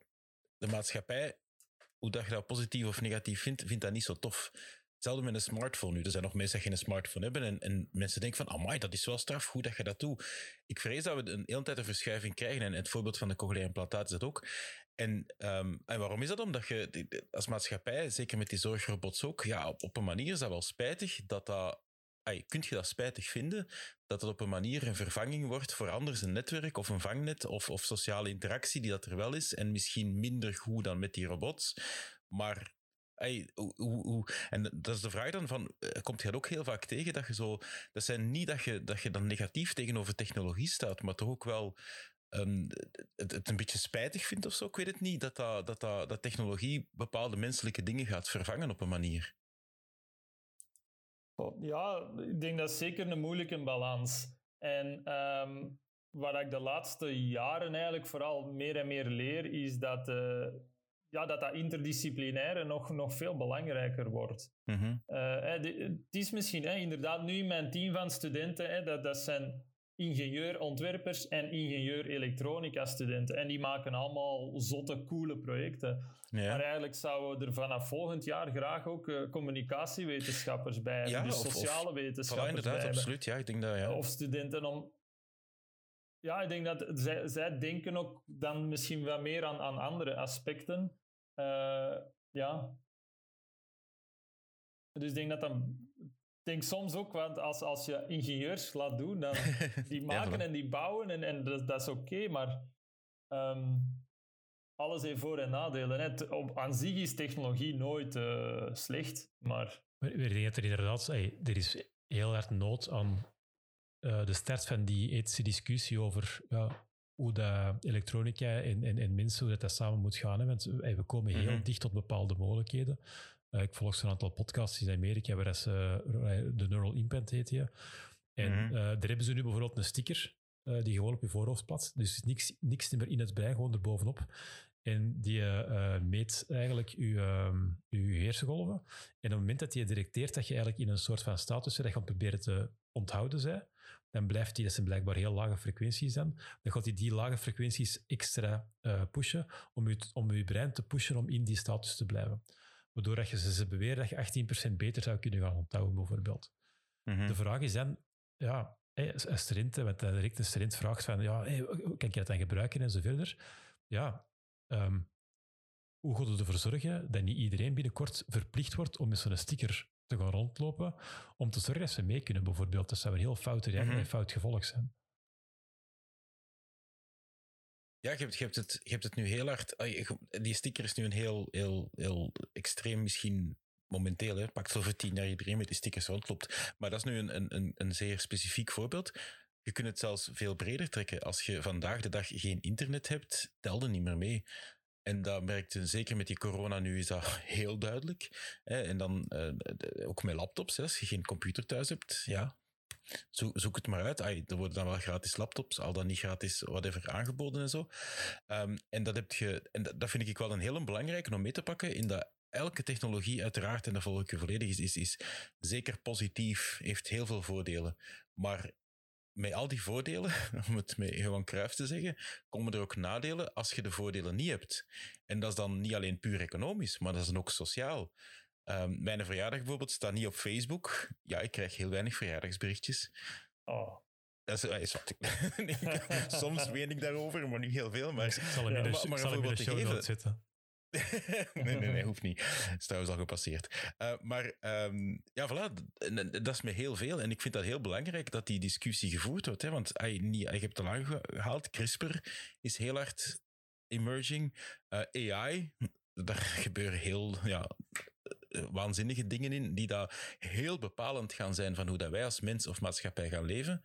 de maatschappij, hoe dat je dat positief of negatief vindt, vindt dat niet zo tof. Hetzelfde met een smartphone nu. Er zijn nog mensen die geen smartphone hebben en, en mensen denken van, amai, dat is wel straf, goed dat je dat doet. Ik vrees dat we een hele tijd een verschuiving krijgen en het voorbeeld van de cochleaire implantaat is dat ook. En, um, en waarom is dat? Omdat je als maatschappij, zeker met die zorgrobots ook, ja, op, op een manier is dat wel spijtig dat dat Ay, kunt je dat spijtig vinden, dat het op een manier een vervanging wordt voor anders een netwerk of een vangnet of, of sociale interactie die dat er wel is en misschien minder goed dan met die robots. Maar En dat is de vraag dan van, eh, komt je dat ook heel vaak tegen dat je zo, dat zijn niet dat je, dat je dan negatief tegenover technologie staat, maar toch ook wel um, het, een beetje spijtig vindt of zo, ik weet het niet, dat, dat, dat, technologie bepaalde menselijke dingen gaat vervangen op een manier. Ja, ik denk dat is zeker een moeilijke balans. En um, wat ik de laatste jaren eigenlijk vooral meer en meer leer, is dat uh, ja, dat dat interdisciplinaire nog, nog veel belangrijker wordt. Mhm. Eh, de, het is misschien inderdaad nu in mijn team van studenten, dat, dat zijn ingenieur-ontwerpers en ingenieur-elektronica-studenten. En die maken allemaal zotte, coole projecten. Ja. Maar eigenlijk zouden we er vanaf volgend jaar graag ook uh, communicatiewetenschappers bij hebben. Ja, dus of- sociale Voilà, wetenschappers bij inderdaad, hebben. absoluut. Ja, ik denk dat, ja. Of studenten om... Ja, ik denk dat zij, zij denken ook dan misschien wat meer aan, aan andere aspecten. Eh, ja. Dus ik denk dat denk soms ook, want als, als je ingenieurs laat doen, dan [laughs] die maken en die bouwen en, en dat, dat is oké, maar ehm, alles heeft voor- en nadelen. Hè. T- Op, aan zich is technologie nooit eh, slecht, maar Maar ik denk dat er inderdaad, hey, er is heel hard nood aan eh, de start van die ethische discussie over ja, hoe dat elektronica en, en, en mensen, hoe dat, dat samen moet gaan. Hè? Want hey, we komen heel Mhm. dicht tot bepaalde mogelijkheden. Eh, ik volg zo'n aantal podcasts in Amerika, waar ze, eh, de Neural Implant heet die. En Mhm. eh, daar hebben ze nu bijvoorbeeld een sticker eh, die gewoon op je voorhoofd plakt. Dus niks, niks meer in het brein, gewoon erbovenop. En die eh, eh, meet eigenlijk je, ehm, je hersengolven. En op het moment dat die detecteert dat je eigenlijk in een soort van status zit, dat je aan het proberen te onthouden zij, dan blijft die, dat zijn blijkbaar heel lage frequenties dan, dan gaat hij die lage frequenties extra eh, pushen om je, om je brein te pushen om in die status te blijven. Waardoor dat je, ze, ze beweren dat je 18% beter zou kunnen gaan onthouden, bijvoorbeeld. Mhm. De vraag is dan, ja, student, hè, want dan direct een student vraagt van, ja, hoe kan ik dat dan gebruiken en zo verder. Ja, ehm, hoe gaat het ervoor zorgen dat niet iedereen binnenkort verplicht wordt om met zo'n sticker te gaan rondlopen, om te zorgen dat ze mee kunnen, bijvoorbeeld. Dat zou een heel foute reactie Mhm. en fout gevolg zijn. Ja, je hebt, je, hebt het, je hebt het nu heel hard. Die sticker is nu een heel, heel, heel extreem, misschien momenteel. Hè. Pakt over tien jaar iedereen met die stickers rondloopt. Maar dat is nu een, een, een, een zeer specifiek voorbeeld. Je kunt het zelfs veel breder trekken. Als je vandaag de dag geen internet hebt, tel er niet meer mee. En dat merkte zeker met die corona nu is dat [laughs] heel duidelijk. En dan eh, ook met laptops. Als je geen computer thuis hebt, ja, Zoek, het maar uit. Er worden dan wel gratis laptops, al dan niet gratis whatever aangeboden en zo. Ehm, en dat, heb je, en dat, dat vind ik wel een heel belangrijke om mee te pakken. In dat elke technologie, uiteraard, en dat volg ik je volledig, is, is, is zeker positief, heeft heel veel voordelen. Maar met al die voordelen, [laughs] om het met Johan Cruijff te zeggen, komen er ook nadelen als je de voordelen niet hebt. En dat is dan niet alleen puur economisch, maar dat is dan ook sociaal. Ehm, mijn verjaardag bijvoorbeeld staat niet op Facebook. Ja, ik krijg heel weinig verjaardagsberichtjes. oh, Dat is, eh, is wat ik- [laughs] Soms ween ik daarover, maar niet heel veel. Maar, ik zal hem ja, in de, maar- maar zal in show geven. zetten. [laughs] nee, nee, nee, hoeft niet. Dat [laughs] is trouwens al gepasseerd. Eh, maar ehm, ja, voilà, dat is me heel veel. En ik vind dat heel belangrijk dat die discussie gevoerd wordt. Hè, want ay, niet, je hebt het al aangehaald, CRISPR is heel hard emerging. Eh, AI, daar gebeuren heel ja, eh, waanzinnige dingen in, die daar heel bepalend gaan zijn van hoe dat wij als mens of maatschappij gaan leven.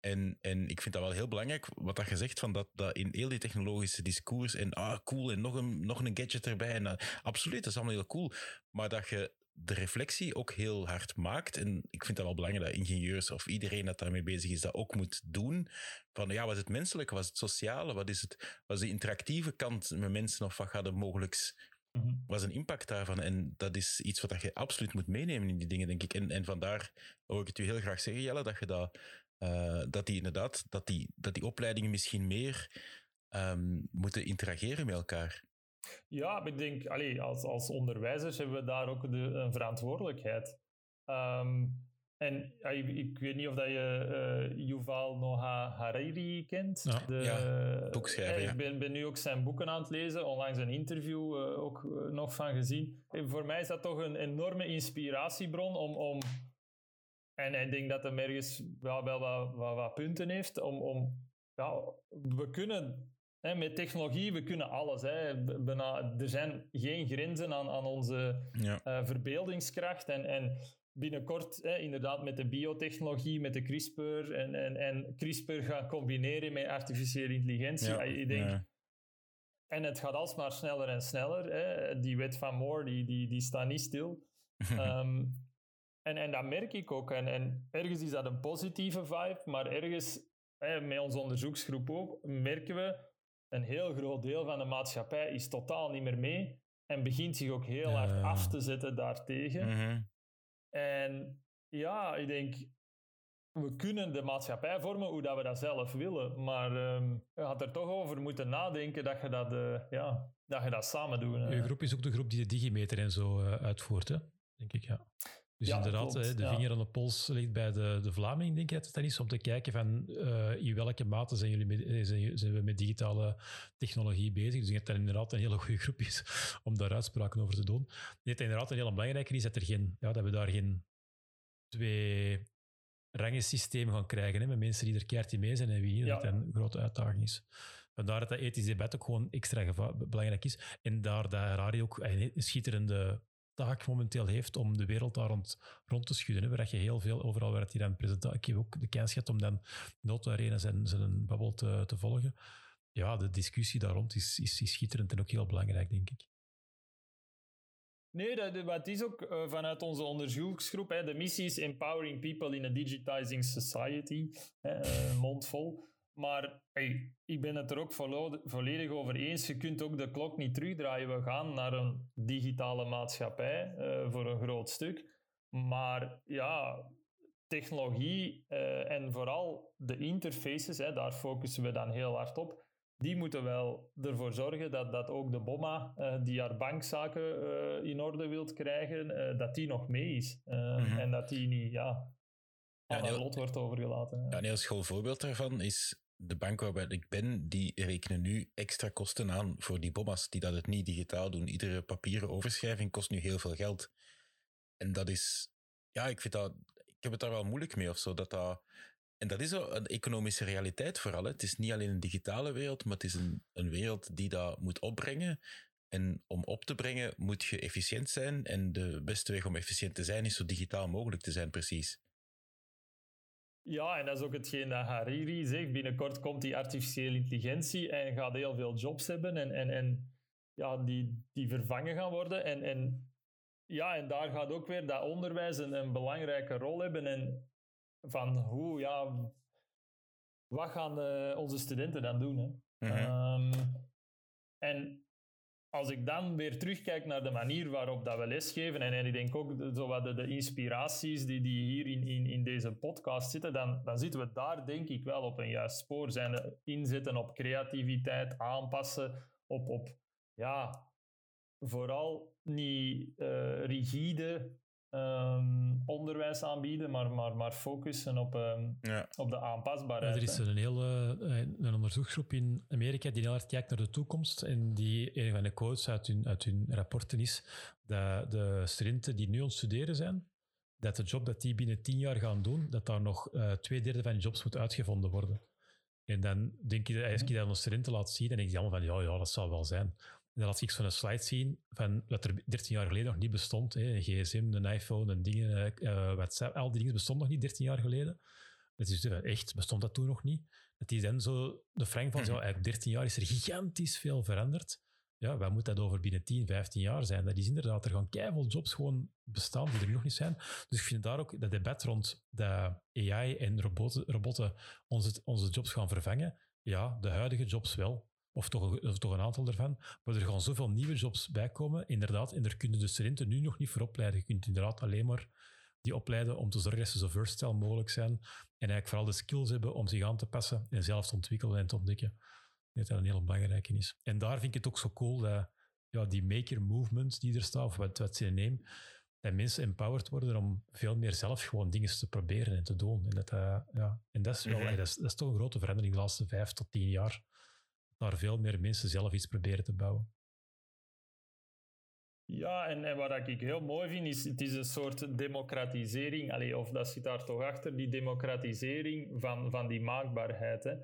En, en ik vind dat wel heel belangrijk, wat dat je zegt, van dat, dat in heel die technologische discours en ah, cool, en nog een, nog een gadget erbij. En, dat- absoluut, dat is allemaal heel cool. Maar dat je de reflectie ook heel hard maakt. En ik vind dat wel belangrijk dat ingenieurs of iedereen dat daarmee bezig is, dat ook moet doen. Van ja, wat is het menselijke, wat is het sociale, wat is, het, wat is de interactieve kant met mensen of wat gaat er mogelijk mhm. wat is een impact daarvan? En dat is iets wat je absoluut moet meenemen in die dingen, denk ik. En, en vandaar wil ik het u heel graag zeggen, Jelle, dat je dat, eh, dat die inderdaad, dat die, dat die opleidingen misschien meer ehm, moeten interageren met elkaar. Ja, ik denk, allee, als, als onderwijzers hebben we daar ook de, een verantwoordelijkheid. Ehm, en ja, ik, ik weet niet of dat je eh, Yuval Noah Harari kent. Ja. de, Ja, boekschrijver, eh. Ik ben, ben nu ook zijn boeken aan het lezen, onlangs een interview ook nog van gezien. En voor mij is dat toch een enorme inspiratiebron om... om en ik denk dat hem ergens wel, wel wat, wat, wat punten heeft om... om ja, we kunnen Hè, met technologie, we kunnen alles. Hè. Bijna- er zijn geen grenzen aan, aan onze Ja. eh, verbeeldingskracht. En, en binnenkort, hè, inderdaad, met de biotechnologie, met de CRISPR en, en, en CRISPR gaan combineren met artificiële intelligentie. Ja, ik denk, ja. En het gaat alsmaar sneller en sneller. Hè. Die wet van Moore, die, die, die staat niet stil. [laughs] Ehm, en, en dat merk ik ook. En, en ergens is dat een positieve vibe, maar ergens, hè, met onze onderzoeksgroep ook, merken we een heel groot deel van de maatschappij is totaal niet meer mee en begint zich ook heel hard af te zetten daartegen. Mhm. En ja, ik denk, we kunnen de maatschappij vormen hoe dat we dat zelf willen, maar ehm, je had er toch over moeten nadenken dat je dat, eh, ja, dat, je dat samen doet. Uw groep is ook de groep die de digimeter en zo eh, uitvoert, hè? denk ik, ja. Dus Ja, inderdaad, klopt, de ja. vinger aan de pols ligt bij de, de Vlaming, denk ik dat het dan is, om te kijken van eh, in welke mate zijn, jullie met, eh, zijn, zijn we met digitale technologie bezig. Dus ik denk dat dat inderdaad een hele goede groep is om daar uitspraken over te doen. Ik denk dat inderdaad een hele belangrijke is dat, er geen, ja, dat we daar geen twee rangensysteem gaan krijgen, hè, met mensen die er keihard in mee zijn en wie niet, dat Ja. dat een grote uitdaging is. Vandaar dat dat ethisch debat ook gewoon extra belangrijk is. En daar dat Harari ook een schitterende taak momenteel heeft om de wereld daar rond, rond te schudden. Waar je heel veel, overal waar het hier aan presentatie... Ik heb ook de kans gehad om dan Noto Arena zijn, zijn babbel te, te volgen. Ja, de discussie daar rond is, is, is schitterend en ook heel belangrijk, denk ik. Nee, dat, het is ook eh, vanuit onze onderzoeksgroep. Hè, de missie is Empowering People in a Digitizing Society. Eh, mondvol. Maar hey, ik ben het er ook volledig, over eens. Je kunt ook de klok niet terugdraaien. We gaan naar een digitale maatschappij eh, voor een groot stuk. Maar ja, technologie eh, en vooral de interfaces, hè, daar focussen we dan heel hard op die moeten wel ervoor zorgen dat, dat ook de BOMA, eh, die haar bankzaken in orde wilt krijgen, dat die nog mee is. Mhm. En dat die niet ja, aan Ja, heel- lot wordt overgelaten. Ja, een heel school voorbeeld daarvan is de bank waarbij ik ben, die rekenen nu extra kosten aan voor die bomma's die dat het niet digitaal doen. Iedere papieren overschrijving kost nu heel veel geld. En dat is, ja, ik vind dat, ik heb het daar wel moeilijk mee of zo. Dat dat, en dat is een economische realiteit vooral. Het is niet alleen een digitale wereld, maar het is een, een wereld die dat moet opbrengen. En om op te brengen moet je efficiënt zijn. En de beste weg om efficiënt te zijn is zo digitaal mogelijk te zijn, precies. Ja, en dat is ook hetgeen dat Hariri zegt. Binnenkort komt die artificiële intelligentie en gaat heel veel jobs hebben en, en, en ja, die, die vervangen gaan worden. En, en, ja, en daar gaat ook weer dat onderwijs een, een belangrijke rol hebben. En van hoe, ja, wat gaan eh, onze studenten dan doen? Hè? Mhm. Ehm, en als ik dan weer terugkijk naar de manier waarop dat we lesgeven, en, en ik denk ook zo de, inspiraties die, die hier in, in, in deze podcast zitten, dan, dan zitten we daar denk ik wel op een juist spoor. Zijn inzetten op creativiteit, aanpassen, op, op ja, vooral niet eh, rigide ehm, onderwijs aanbieden, maar, maar, maar focussen op, ehm, Ja. op de Ja, aanpasbaarheid. er is een hele eh, een onderzoeksgroep in Amerika die heel hard kijkt naar de toekomst. En die een van de quotes uit hun, uit hun rapporten is dat de studenten die nu aan het studeren zijn, dat de job dat die binnen tien jaar gaan doen, dat daar nog eh, twee derde van de jobs moet uitgevonden worden. En dan denk je, als je dat aan de studenten laat zien, dan denk je allemaal van, ja, ja, dat zal wel zijn. En dan laat ik zo'n slide zien van wat er 13 jaar geleden nog niet bestond. Hè. Een gsm, een iPhone, een dingen, eh, eh, WhatsApp, al die dingen bestonden nog niet 13 jaar geleden. Het is eh, echt, bestond dat toen nog niet. Dat die dan zo, de frank van, zo, [clears throat] uit 13 jaar is er gigantisch veel veranderd. Ja, wat moet dat over binnen 10, 15 jaar zijn? Dat is inderdaad, er gaan keihard jobs gewoon bestaan die er nu nog niet zijn. Dus ik vind daar ook dat debat rond dat AI en robotten, robotten onze, onze jobs gaan vervangen. Ja, de huidige jobs wel. Of toch, of toch een aantal ervan. Maar er gaan zoveel nieuwe jobs bij komen. Inderdaad, en daar kunnen de studenten nu nog niet voor opleiden. Je kunt inderdaad alleen maar die opleiden om te zorgen dat ze zo versatile mogelijk zijn. En eigenlijk vooral de skills hebben om zich aan te passen en zelf te ontwikkelen en te ontdekken. Dat dat een heel belangrijke is. En daar vind ik het ook zo cool dat ja, die maker movement die er staat, of wat, wat ze neemt, dat mensen empowered worden om veel meer zelf gewoon dingen te proberen en te doen. En dat, eh, ja. en dat, is wel, Mhm. dat, is, dat is toch een grote verandering de laatste vijf tot tien jaar. Daar veel meer mensen zelf iets proberen te bouwen. Ja, en, en wat ik heel mooi vind, is het is een soort democratisering, allee, of dat zit daar toch achter, die democratisering van, van die maakbaarheid. Hè.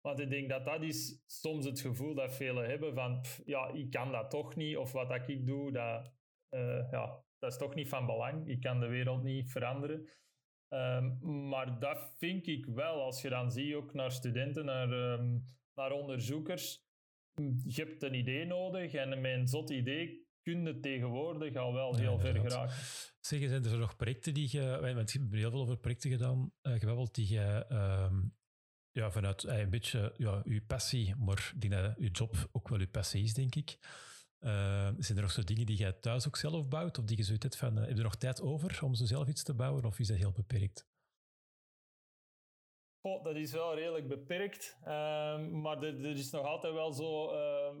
Want ik denk dat dat is soms het gevoel dat velen hebben van, ja, ik kan dat toch niet, of wat dat ik doe, dat, eh, ja, dat is toch niet van belang. Ik kan de wereld niet veranderen. Ehm, maar dat vind ik wel, als je dan ziet ook naar studenten, naar, ehm, naar onderzoekers, je hebt een idee nodig en met een zot idee kun je tegenwoordig al wel Ja, heel ver geraken. Zeg, zijn er nog projecten die je... Want je hebt heel veel over projecten gedaan, eh gebabbeld, die je ehm, ja, vanuit eh, een beetje ja, uw passie, maar denk dat uw job ook wel uw passie is, denk ik. Uh, zijn er nog zo dingen die jij thuis ook zelf bouwt? Of die je zoiets van, uh, heb je nog tijd over om zo zelf iets te bouwen? Of is dat heel beperkt? Oh, dat is wel redelijk beperkt. Uh, maar er, er, is nog altijd wel zo ehm,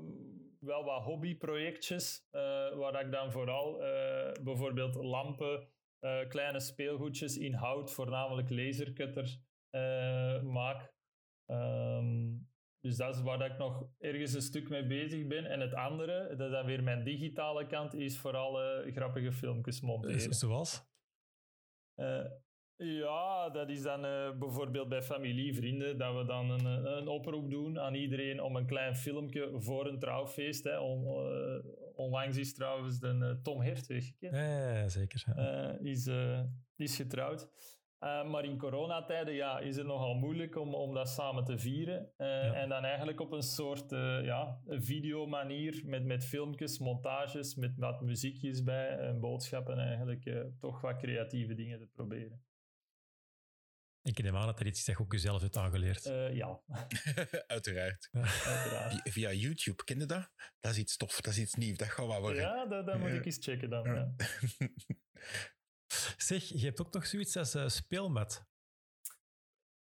wel wat hobbyprojectjes. Uh, waar ik dan vooral bijvoorbeeld lampen, kleine speelgoedjes in hout, voornamelijk lasercutter, maak. Um, dus dat is waar ik nog ergens een stuk mee bezig ben. En het andere, dat is dan weer mijn digitale kant, is vooral grappige filmpjes monteren. Zoals? Ja, dat is dan uh, bijvoorbeeld bij familie, vrienden, dat we dan een, een, oproep doen aan iedereen om een klein filmpje voor een trouwfeest. Hè. On, onlangs is trouwens de Tom Hertweg gekend. Ja, zeker. Ja. is, is getrouwd. Maar in coronatijden ja, is het nogal moeilijk om, om dat samen te vieren. Ja. En dan eigenlijk op een soort ja, videomanier met, met filmpjes, montages, met wat muziekjes bij en boodschappen eigenlijk toch wat creatieve dingen te proberen. Ik neem aan dat dat iets is dat je ook jezelf hebt aangeleerd. ja. [laughs] Uiteraard. Ja. Uiteraard. Via, YouTube, ken je dat? Dat is iets tof, dat is iets nieuws, dat gaat wel worden. Ja, dat, dat moet ik eens checken dan. Ja. [laughs] Zeg, je hebt ook nog zoiets als uh, speelmat.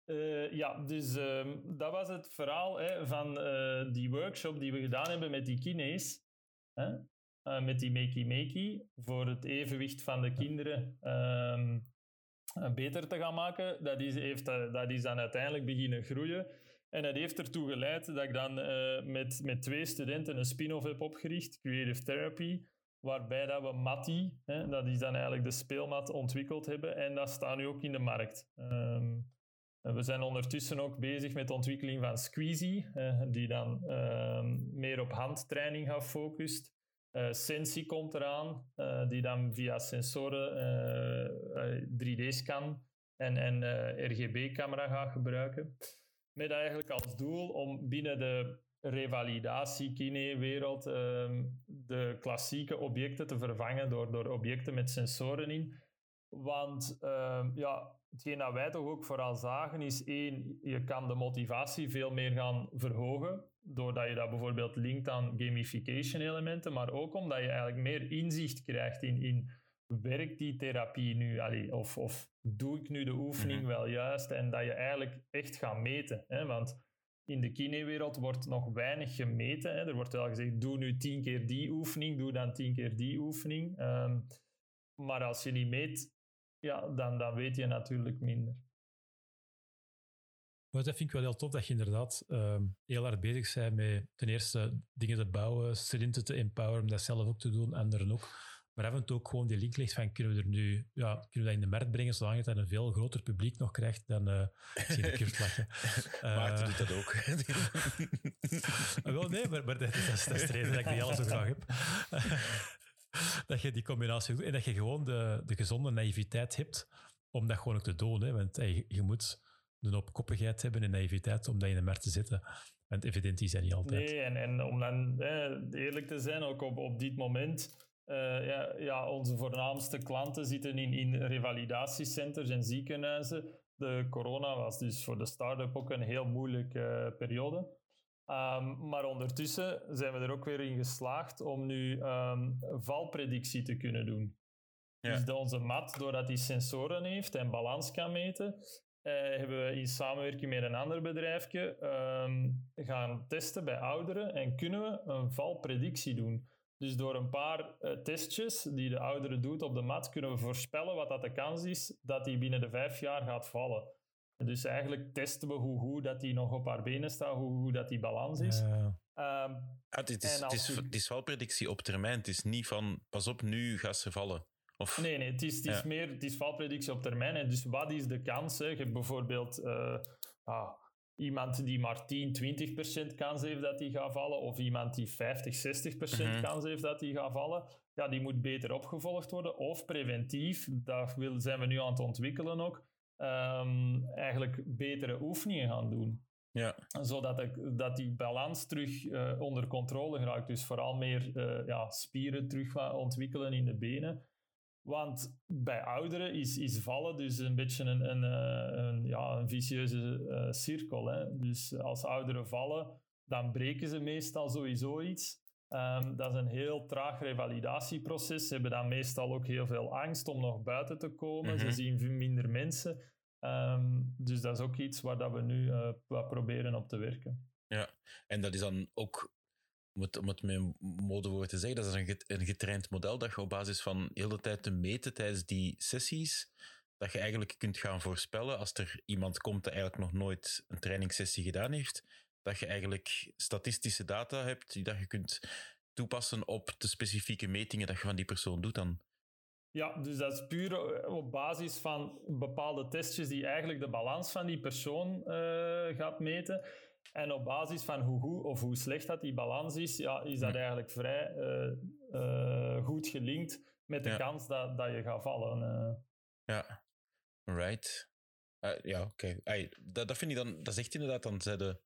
Uh, ja, dus uh, dat was het verhaal hè, van uh, die workshop die we gedaan hebben met die kines. Hè? met die Makey Makey. Voor het evenwicht van de kinderen ehm, beter te gaan maken. Dat is, heeft, dat is dan uiteindelijk beginnen groeien. En dat heeft ertoe geleid dat ik dan met, met twee studenten een spin-off heb opgericht, Creative Therapy waarbij dat we Matti, hè, dat is dan eigenlijk de speelmat, ontwikkeld hebben. En dat staat nu ook in de markt. Um, we zijn ondertussen ook bezig met de ontwikkeling van Squeezy, die dan uh, meer op handtraining gaat focust. Uh, Sensi komt eraan, uh, die dan via sensoren 3D-scan en, en RGB-camera gaat gebruiken. Met eigenlijk als doel om binnen de revalidatie, kine-wereld, ehm, de klassieke objecten te vervangen door, door objecten met sensoren in. Want uh, ja, hetgeen dat wij toch ook vooral zagen is één, je kan de motivatie veel meer gaan verhogen, doordat je dat bijvoorbeeld linkt aan gamification elementen, maar ook omdat je eigenlijk meer inzicht krijgt in, in werkt die therapie nu, allee, of, of doe ik nu de oefening mhm. wel juist, en dat je eigenlijk echt gaat meten. Hè? Want in de kinewereld wordt nog weinig gemeten. Hè. Er wordt wel gezegd, doe nu tien keer die oefening, doe dan tien keer die oefening. Um, maar als je niet meet, ja, dan, dan weet je natuurlijk minder. Maar dat vind ik wel heel tof, dat je inderdaad um, heel hard bezig bent met ten eerste dingen te bouwen, studenten te empoweren om dat zelf ook te doen, anderen ook. Maar af en toe ook gewoon die link legt van kunnen we er nu, ja, kunnen we dat in de markt brengen zolang het een veel groter publiek nog krijgt dan uh, zie ik lachen. Uh, [laughs] Maarten doet dat ook. [laughs] Wel, nee, maar, maar dat, dat, is, dat is de reden dat ik die alles zo graag heb. [laughs] dat je die combinatie doet en dat je gewoon de, de gezonde naïviteit hebt om dat gewoon ook te doen. Hè? Want hey, je moet een opkoppigheid hebben en naïviteit om dat in de markt te zetten. Want evident is dat niet altijd. Nee, en, en om dan eerlijk te zijn, ook op, op dit moment uh, ja, ja, onze voornaamste klanten zitten in, in revalidatiecenters en ziekenhuizen. De corona was dus voor de start-up ook een heel moeilijke uh, periode. Um, maar ondertussen zijn we er ook weer in geslaagd om nu um, valpredictie te kunnen doen. Ja. Dus onze mat, doordat hij sensoren heeft en balans kan meten, uh, hebben we in samenwerking met een ander bedrijfje um, gaan testen bij ouderen en kunnen we een valpredictie doen. Dus door een paar uh, testjes die de oudere doet op de mat, kunnen we voorspellen wat dat de kans is dat hij binnen de vijf jaar gaat vallen. Dus eigenlijk testen we hoe goed dat hij nog op haar benen staat, hoe goed dat die balans is. Ja. Um, het, is, het, is, het is valpredictie op termijn. Het is niet van, pas op, nu gaat ze vallen. Of... Nee, nee, het is, het is ja. meer het is valpredictie op termijn. En dus wat is de kans? Hè? Je hebt bijvoorbeeld... Uh, ah, iemand die maar 10, 20 procent kans heeft dat die gaat vallen, of iemand die 50, 60 procent mm -hmm. kans heeft dat die gaat vallen, ja, die moet beter opgevolgd worden. Of preventief, dat wil, zijn we nu aan het ontwikkelen ook, um, eigenlijk betere oefeningen gaan doen. Ja. Zodat de, dat die balans terug uh, onder controle geraakt. Dus vooral meer uh, ja, spieren terug ontwikkelen in de benen. Want bij ouderen is, is vallen dus een beetje een, een, eh, een ja, een vicieuze uh, cirkel. Hè? Dus als ouderen vallen, dan breken ze meestal sowieso iets. Um, dat is een heel traag revalidatieproces. Ze hebben dan meestal ook heel veel angst om nog buiten te komen. Mm -hmm. Ze zien minder mensen. Um, dus dat is ook iets waar dat we nu uh, wat proberen op te werken. Ja, en dat is dan ook, om het, om het met modewoord te zeggen, dat is een, getraind model dat je op basis van heel de tijd te meten tijdens die sessies, dat je eigenlijk kunt gaan voorspellen als er iemand komt die eigenlijk nog nooit een trainingssessie gedaan heeft, dat je eigenlijk statistische data hebt die dat je kunt toepassen op de specifieke metingen dat je van die persoon doet dan. Ja, dus dat is puur op basis van bepaalde testjes die eigenlijk de balans van die persoon uh, gaat meten. En op basis van hoe goed of hoe slecht dat die balans is, ja, is dat eigenlijk vrij uh, uh, goed gelinkt met de ja. kans dat, dat je gaat vallen. Ja, right. ja, oké. Okay. Dat, dat vind ik dan, dat zegt inderdaad dan de,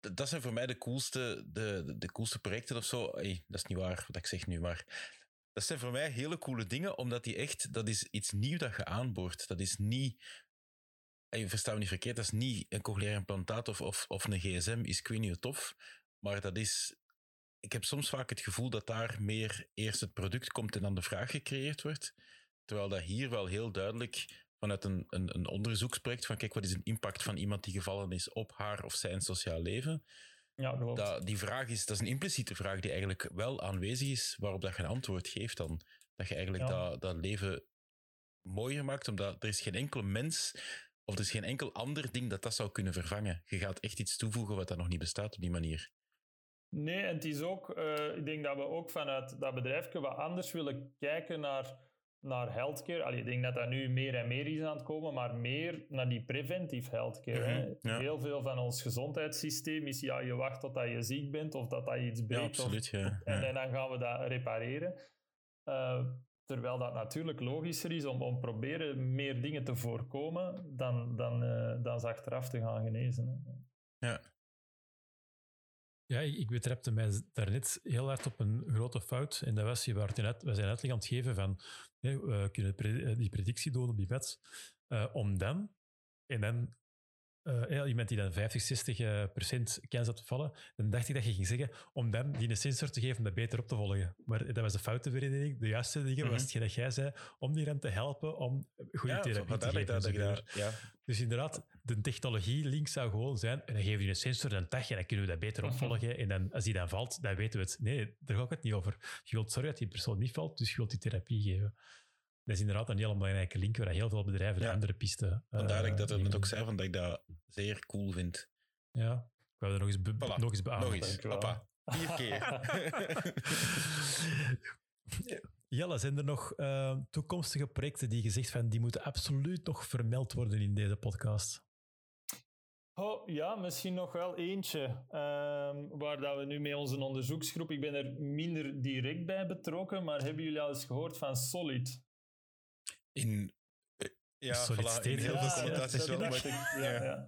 dat zijn voor mij de coolste, de, de, de coolste projecten of zo. Dat is niet waar wat ik zeg nu, maar dat zijn voor mij hele coole dingen, omdat die echt, dat is iets nieuws dat je aanboort. Dat is niet, je verstaat me niet verkeerd, dat is niet een cochleair implantaat of, of, of een gsm, is niet tof, maar dat is, ik heb soms vaak het gevoel dat daar meer eerst het product komt en dan de vraag gecreëerd wordt. Terwijl dat hier wel heel duidelijk vanuit een, een, een onderzoeksproject van kijk, wat is een impact van iemand die gevallen is op haar of zijn sociaal leven. Ja, dat, die vraag is, dat is een impliciete vraag die eigenlijk wel aanwezig is, waarop dat je een antwoord geeft dan. Dat je eigenlijk ja. dat, dat leven mooier maakt, omdat er is geen enkel mens of er is geen enkel ander ding dat dat zou kunnen vervangen. Je gaat echt iets toevoegen wat dat nog niet bestaat op die manier. Nee, en het is ook, uh, ik denk dat we ook vanuit dat bedrijf wat anders willen kijken naar naar healthcare. Allee, ik denk dat dat nu meer en meer is aan het komen, maar meer naar die preventief healthcare. Mm -hmm, ja. Heel veel van ons gezondheidssysteem is, ja, je wacht totdat je ziek bent of dat dat iets breekt. Ja, absoluut, of, ja. En, en, dan gaan we dat repareren. Uh, terwijl dat natuurlijk logischer is om, om proberen meer dingen te voorkomen dan, dan, uh, dan ze achteraf te gaan genezen. Hè. Ja. Ja, ik, ik betrapte mij daarnet heel hard op een grote fout. En dat was, je waren net, we zijn uitleg aan het geven van, hè, we kunnen pre die predictie doen op die bed, uh, om dan, en dan uh, iemand die dan 50, 60 uh, procent kans had te vallen, dan dacht ik dat je ging zeggen om dan die een sensor te geven om dat beter op te volgen. Maar dat was de foute vereniging. De juiste dingen was hetgeen dat jij zei, om die rem te helpen om goede ja, therapie te geven. Dat, dat, ja. Dus inderdaad, de technologie-link zou gewoon zijn, en dan geven die een sensor een en dan kunnen we dat beter opvolgen. En dan, als die dan valt, dan weten we het. Nee, daar gaat het niet over. Je wilt zorgen dat die persoon niet valt, dus je wilt die therapie geven. Dat is inderdaad een heel belangrijke link waar heel veel bedrijven ja. de andere pisten. Vandaar uh, dat ik dat ook zei, van dat ik dat zeer cool vind. Ja, ik wou er nog eens, be voilà. nog eens beamen. Nog eens, papa. Vier keer. [laughs] Jelle, zijn er nog uh, toekomstige projecten die je zegt van die moeten absoluut nog vermeld worden in deze podcast? Oh, ja, misschien nog wel eentje. Um, waar dat we nu met onze onderzoeksgroep, ik ben er minder direct bij betrokken, maar hebben jullie al eens gehoord van Solid? In, ja, Solid voilà, in heel veel connotaties wel. Maar, ja, [laughs] ja. Ja.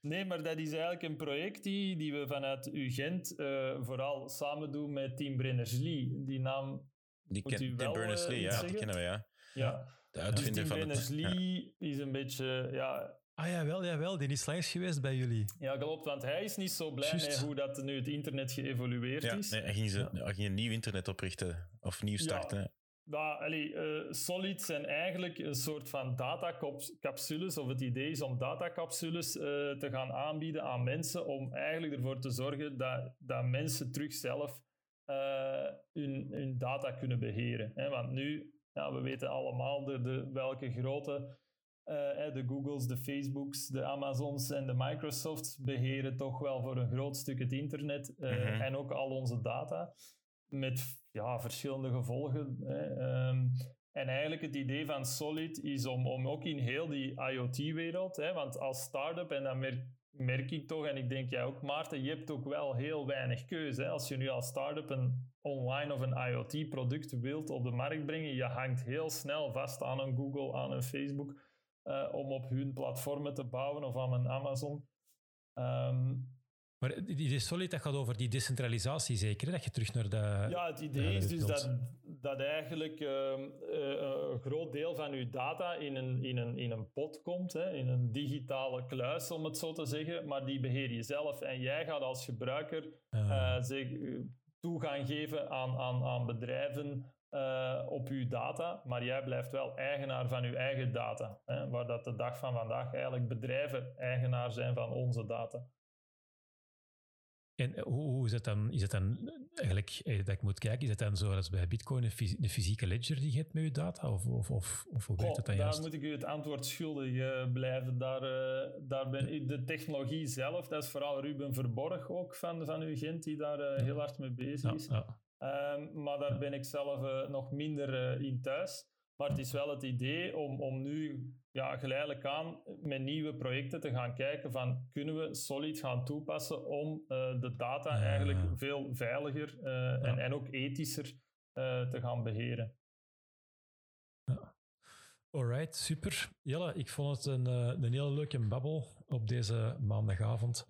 Nee, maar dat is eigenlijk een project die, die we vanuit UGent uh, vooral samen doen met Team Berners-Lee. Die naam die moet u wel Tim Berners-Lee, uh, ja, die kennen we, ja. Ja. De uitvinder dus van Tim Berners-Lee is een beetje... Ja, Ah jawel, jawel, die is langs geweest bij jullie. Ja, klopt, want hij is niet zo blij Just. met hoe dat nu het internet geëvolueerd ja, is. nee, hij, ging ze, hij ging een nieuw internet oprichten, of nieuw starten. Ja. Allee, uh, Solid zijn eigenlijk een soort van datacapsules, of het idee is om datacapsules uh, te gaan aanbieden aan mensen, om eigenlijk ervoor te zorgen dat, dat mensen terug zelf uh, hun, hun data kunnen beheren. Hè? Want nu, ja, we weten allemaal de, de, welke grote de Googles, de Facebooks, de Amazons en de Microsofts beheren toch wel voor een groot stuk het internet mm -hmm. en ook al onze data. Met ja, verschillende gevolgen. Hè. Um, en eigenlijk het idee van Solid is om, om ook in heel die IoT-wereld, want als start-up, en dat merk, ik toch, en ik denk jij ook Maarten, je hebt ook wel heel weinig keuze. Hè. Als je nu als start-up een online of een IoT-product wilt op de markt brengen, je hangt heel snel vast aan een Google, aan een Facebook uh, om op hun platformen te bouwen of aan een Amazon. Um, Maar idee Solid, dat gaat over die decentralisatie zeker, hè? dat je terug naar de... Ja, het idee is dus dat, dat eigenlijk ehm, eh, een groot deel van uw data in een, in een, in een pot komt, hè, in een digitale kluis, om het zo te zeggen, maar die beheer je zelf. En jij gaat als gebruiker Ah. zeg, eh, toegang geven aan, aan, aan bedrijven eh, op uw data, maar jij blijft wel eigenaar van uw eigen data. Hè, waar dat de dag van vandaag eigenlijk bedrijven eigenaar zijn van onze data. En hoe, hoe is het dan? Is het dan eigenlijk, eh, dat ik moet kijken, is het dan zoals bij Bitcoin een fysieke ledger die je hebt met je data? Of, of, of, of hoe werkt Goh, het dan daar juist? moet ik u het antwoord schuldig eh, blijven. Daar, eh, daar ben ik, de technologie zelf, dat is vooral Ruben Verborg ook van, van uw Gent, die daar eh, heel hard mee bezig is. ja. Ehm, maar daar ben ik zelf eh, nog minder eh, in thuis. Maar het is wel het idee om, om nu ja, geleidelijk aan met nieuwe projecten te gaan kijken van kunnen we Solid gaan toepassen om eh, de data Ja. eigenlijk veel veiliger eh, en, en ook ethischer eh, te gaan beheren. Alright, super. Jelle, ik vond het een, een hele leuke babbel op deze maandagavond.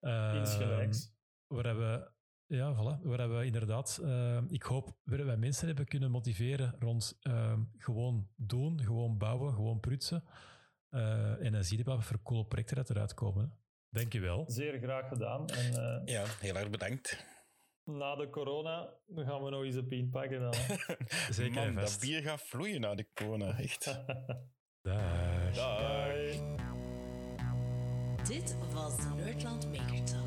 Ehm, Insgelijks. Waar we, ja, voilà, waar we inderdaad, eh, ik hoop dat wij mensen hebben kunnen motiveren rond eh, gewoon doen, gewoon bouwen, gewoon prutsen. Eh, en dan zie je wat voor coole projecten dat eruit komen. hè. Dank je wel. Zeer graag gedaan. En eh, Ja, heel erg bedankt. na de corona gaan we nog eens een pint pakken dan. [laughs] Zeker Man, dat bier gaat vloeien na de corona, echt. [laughs] Dag. Dit was de Nerdland Maker.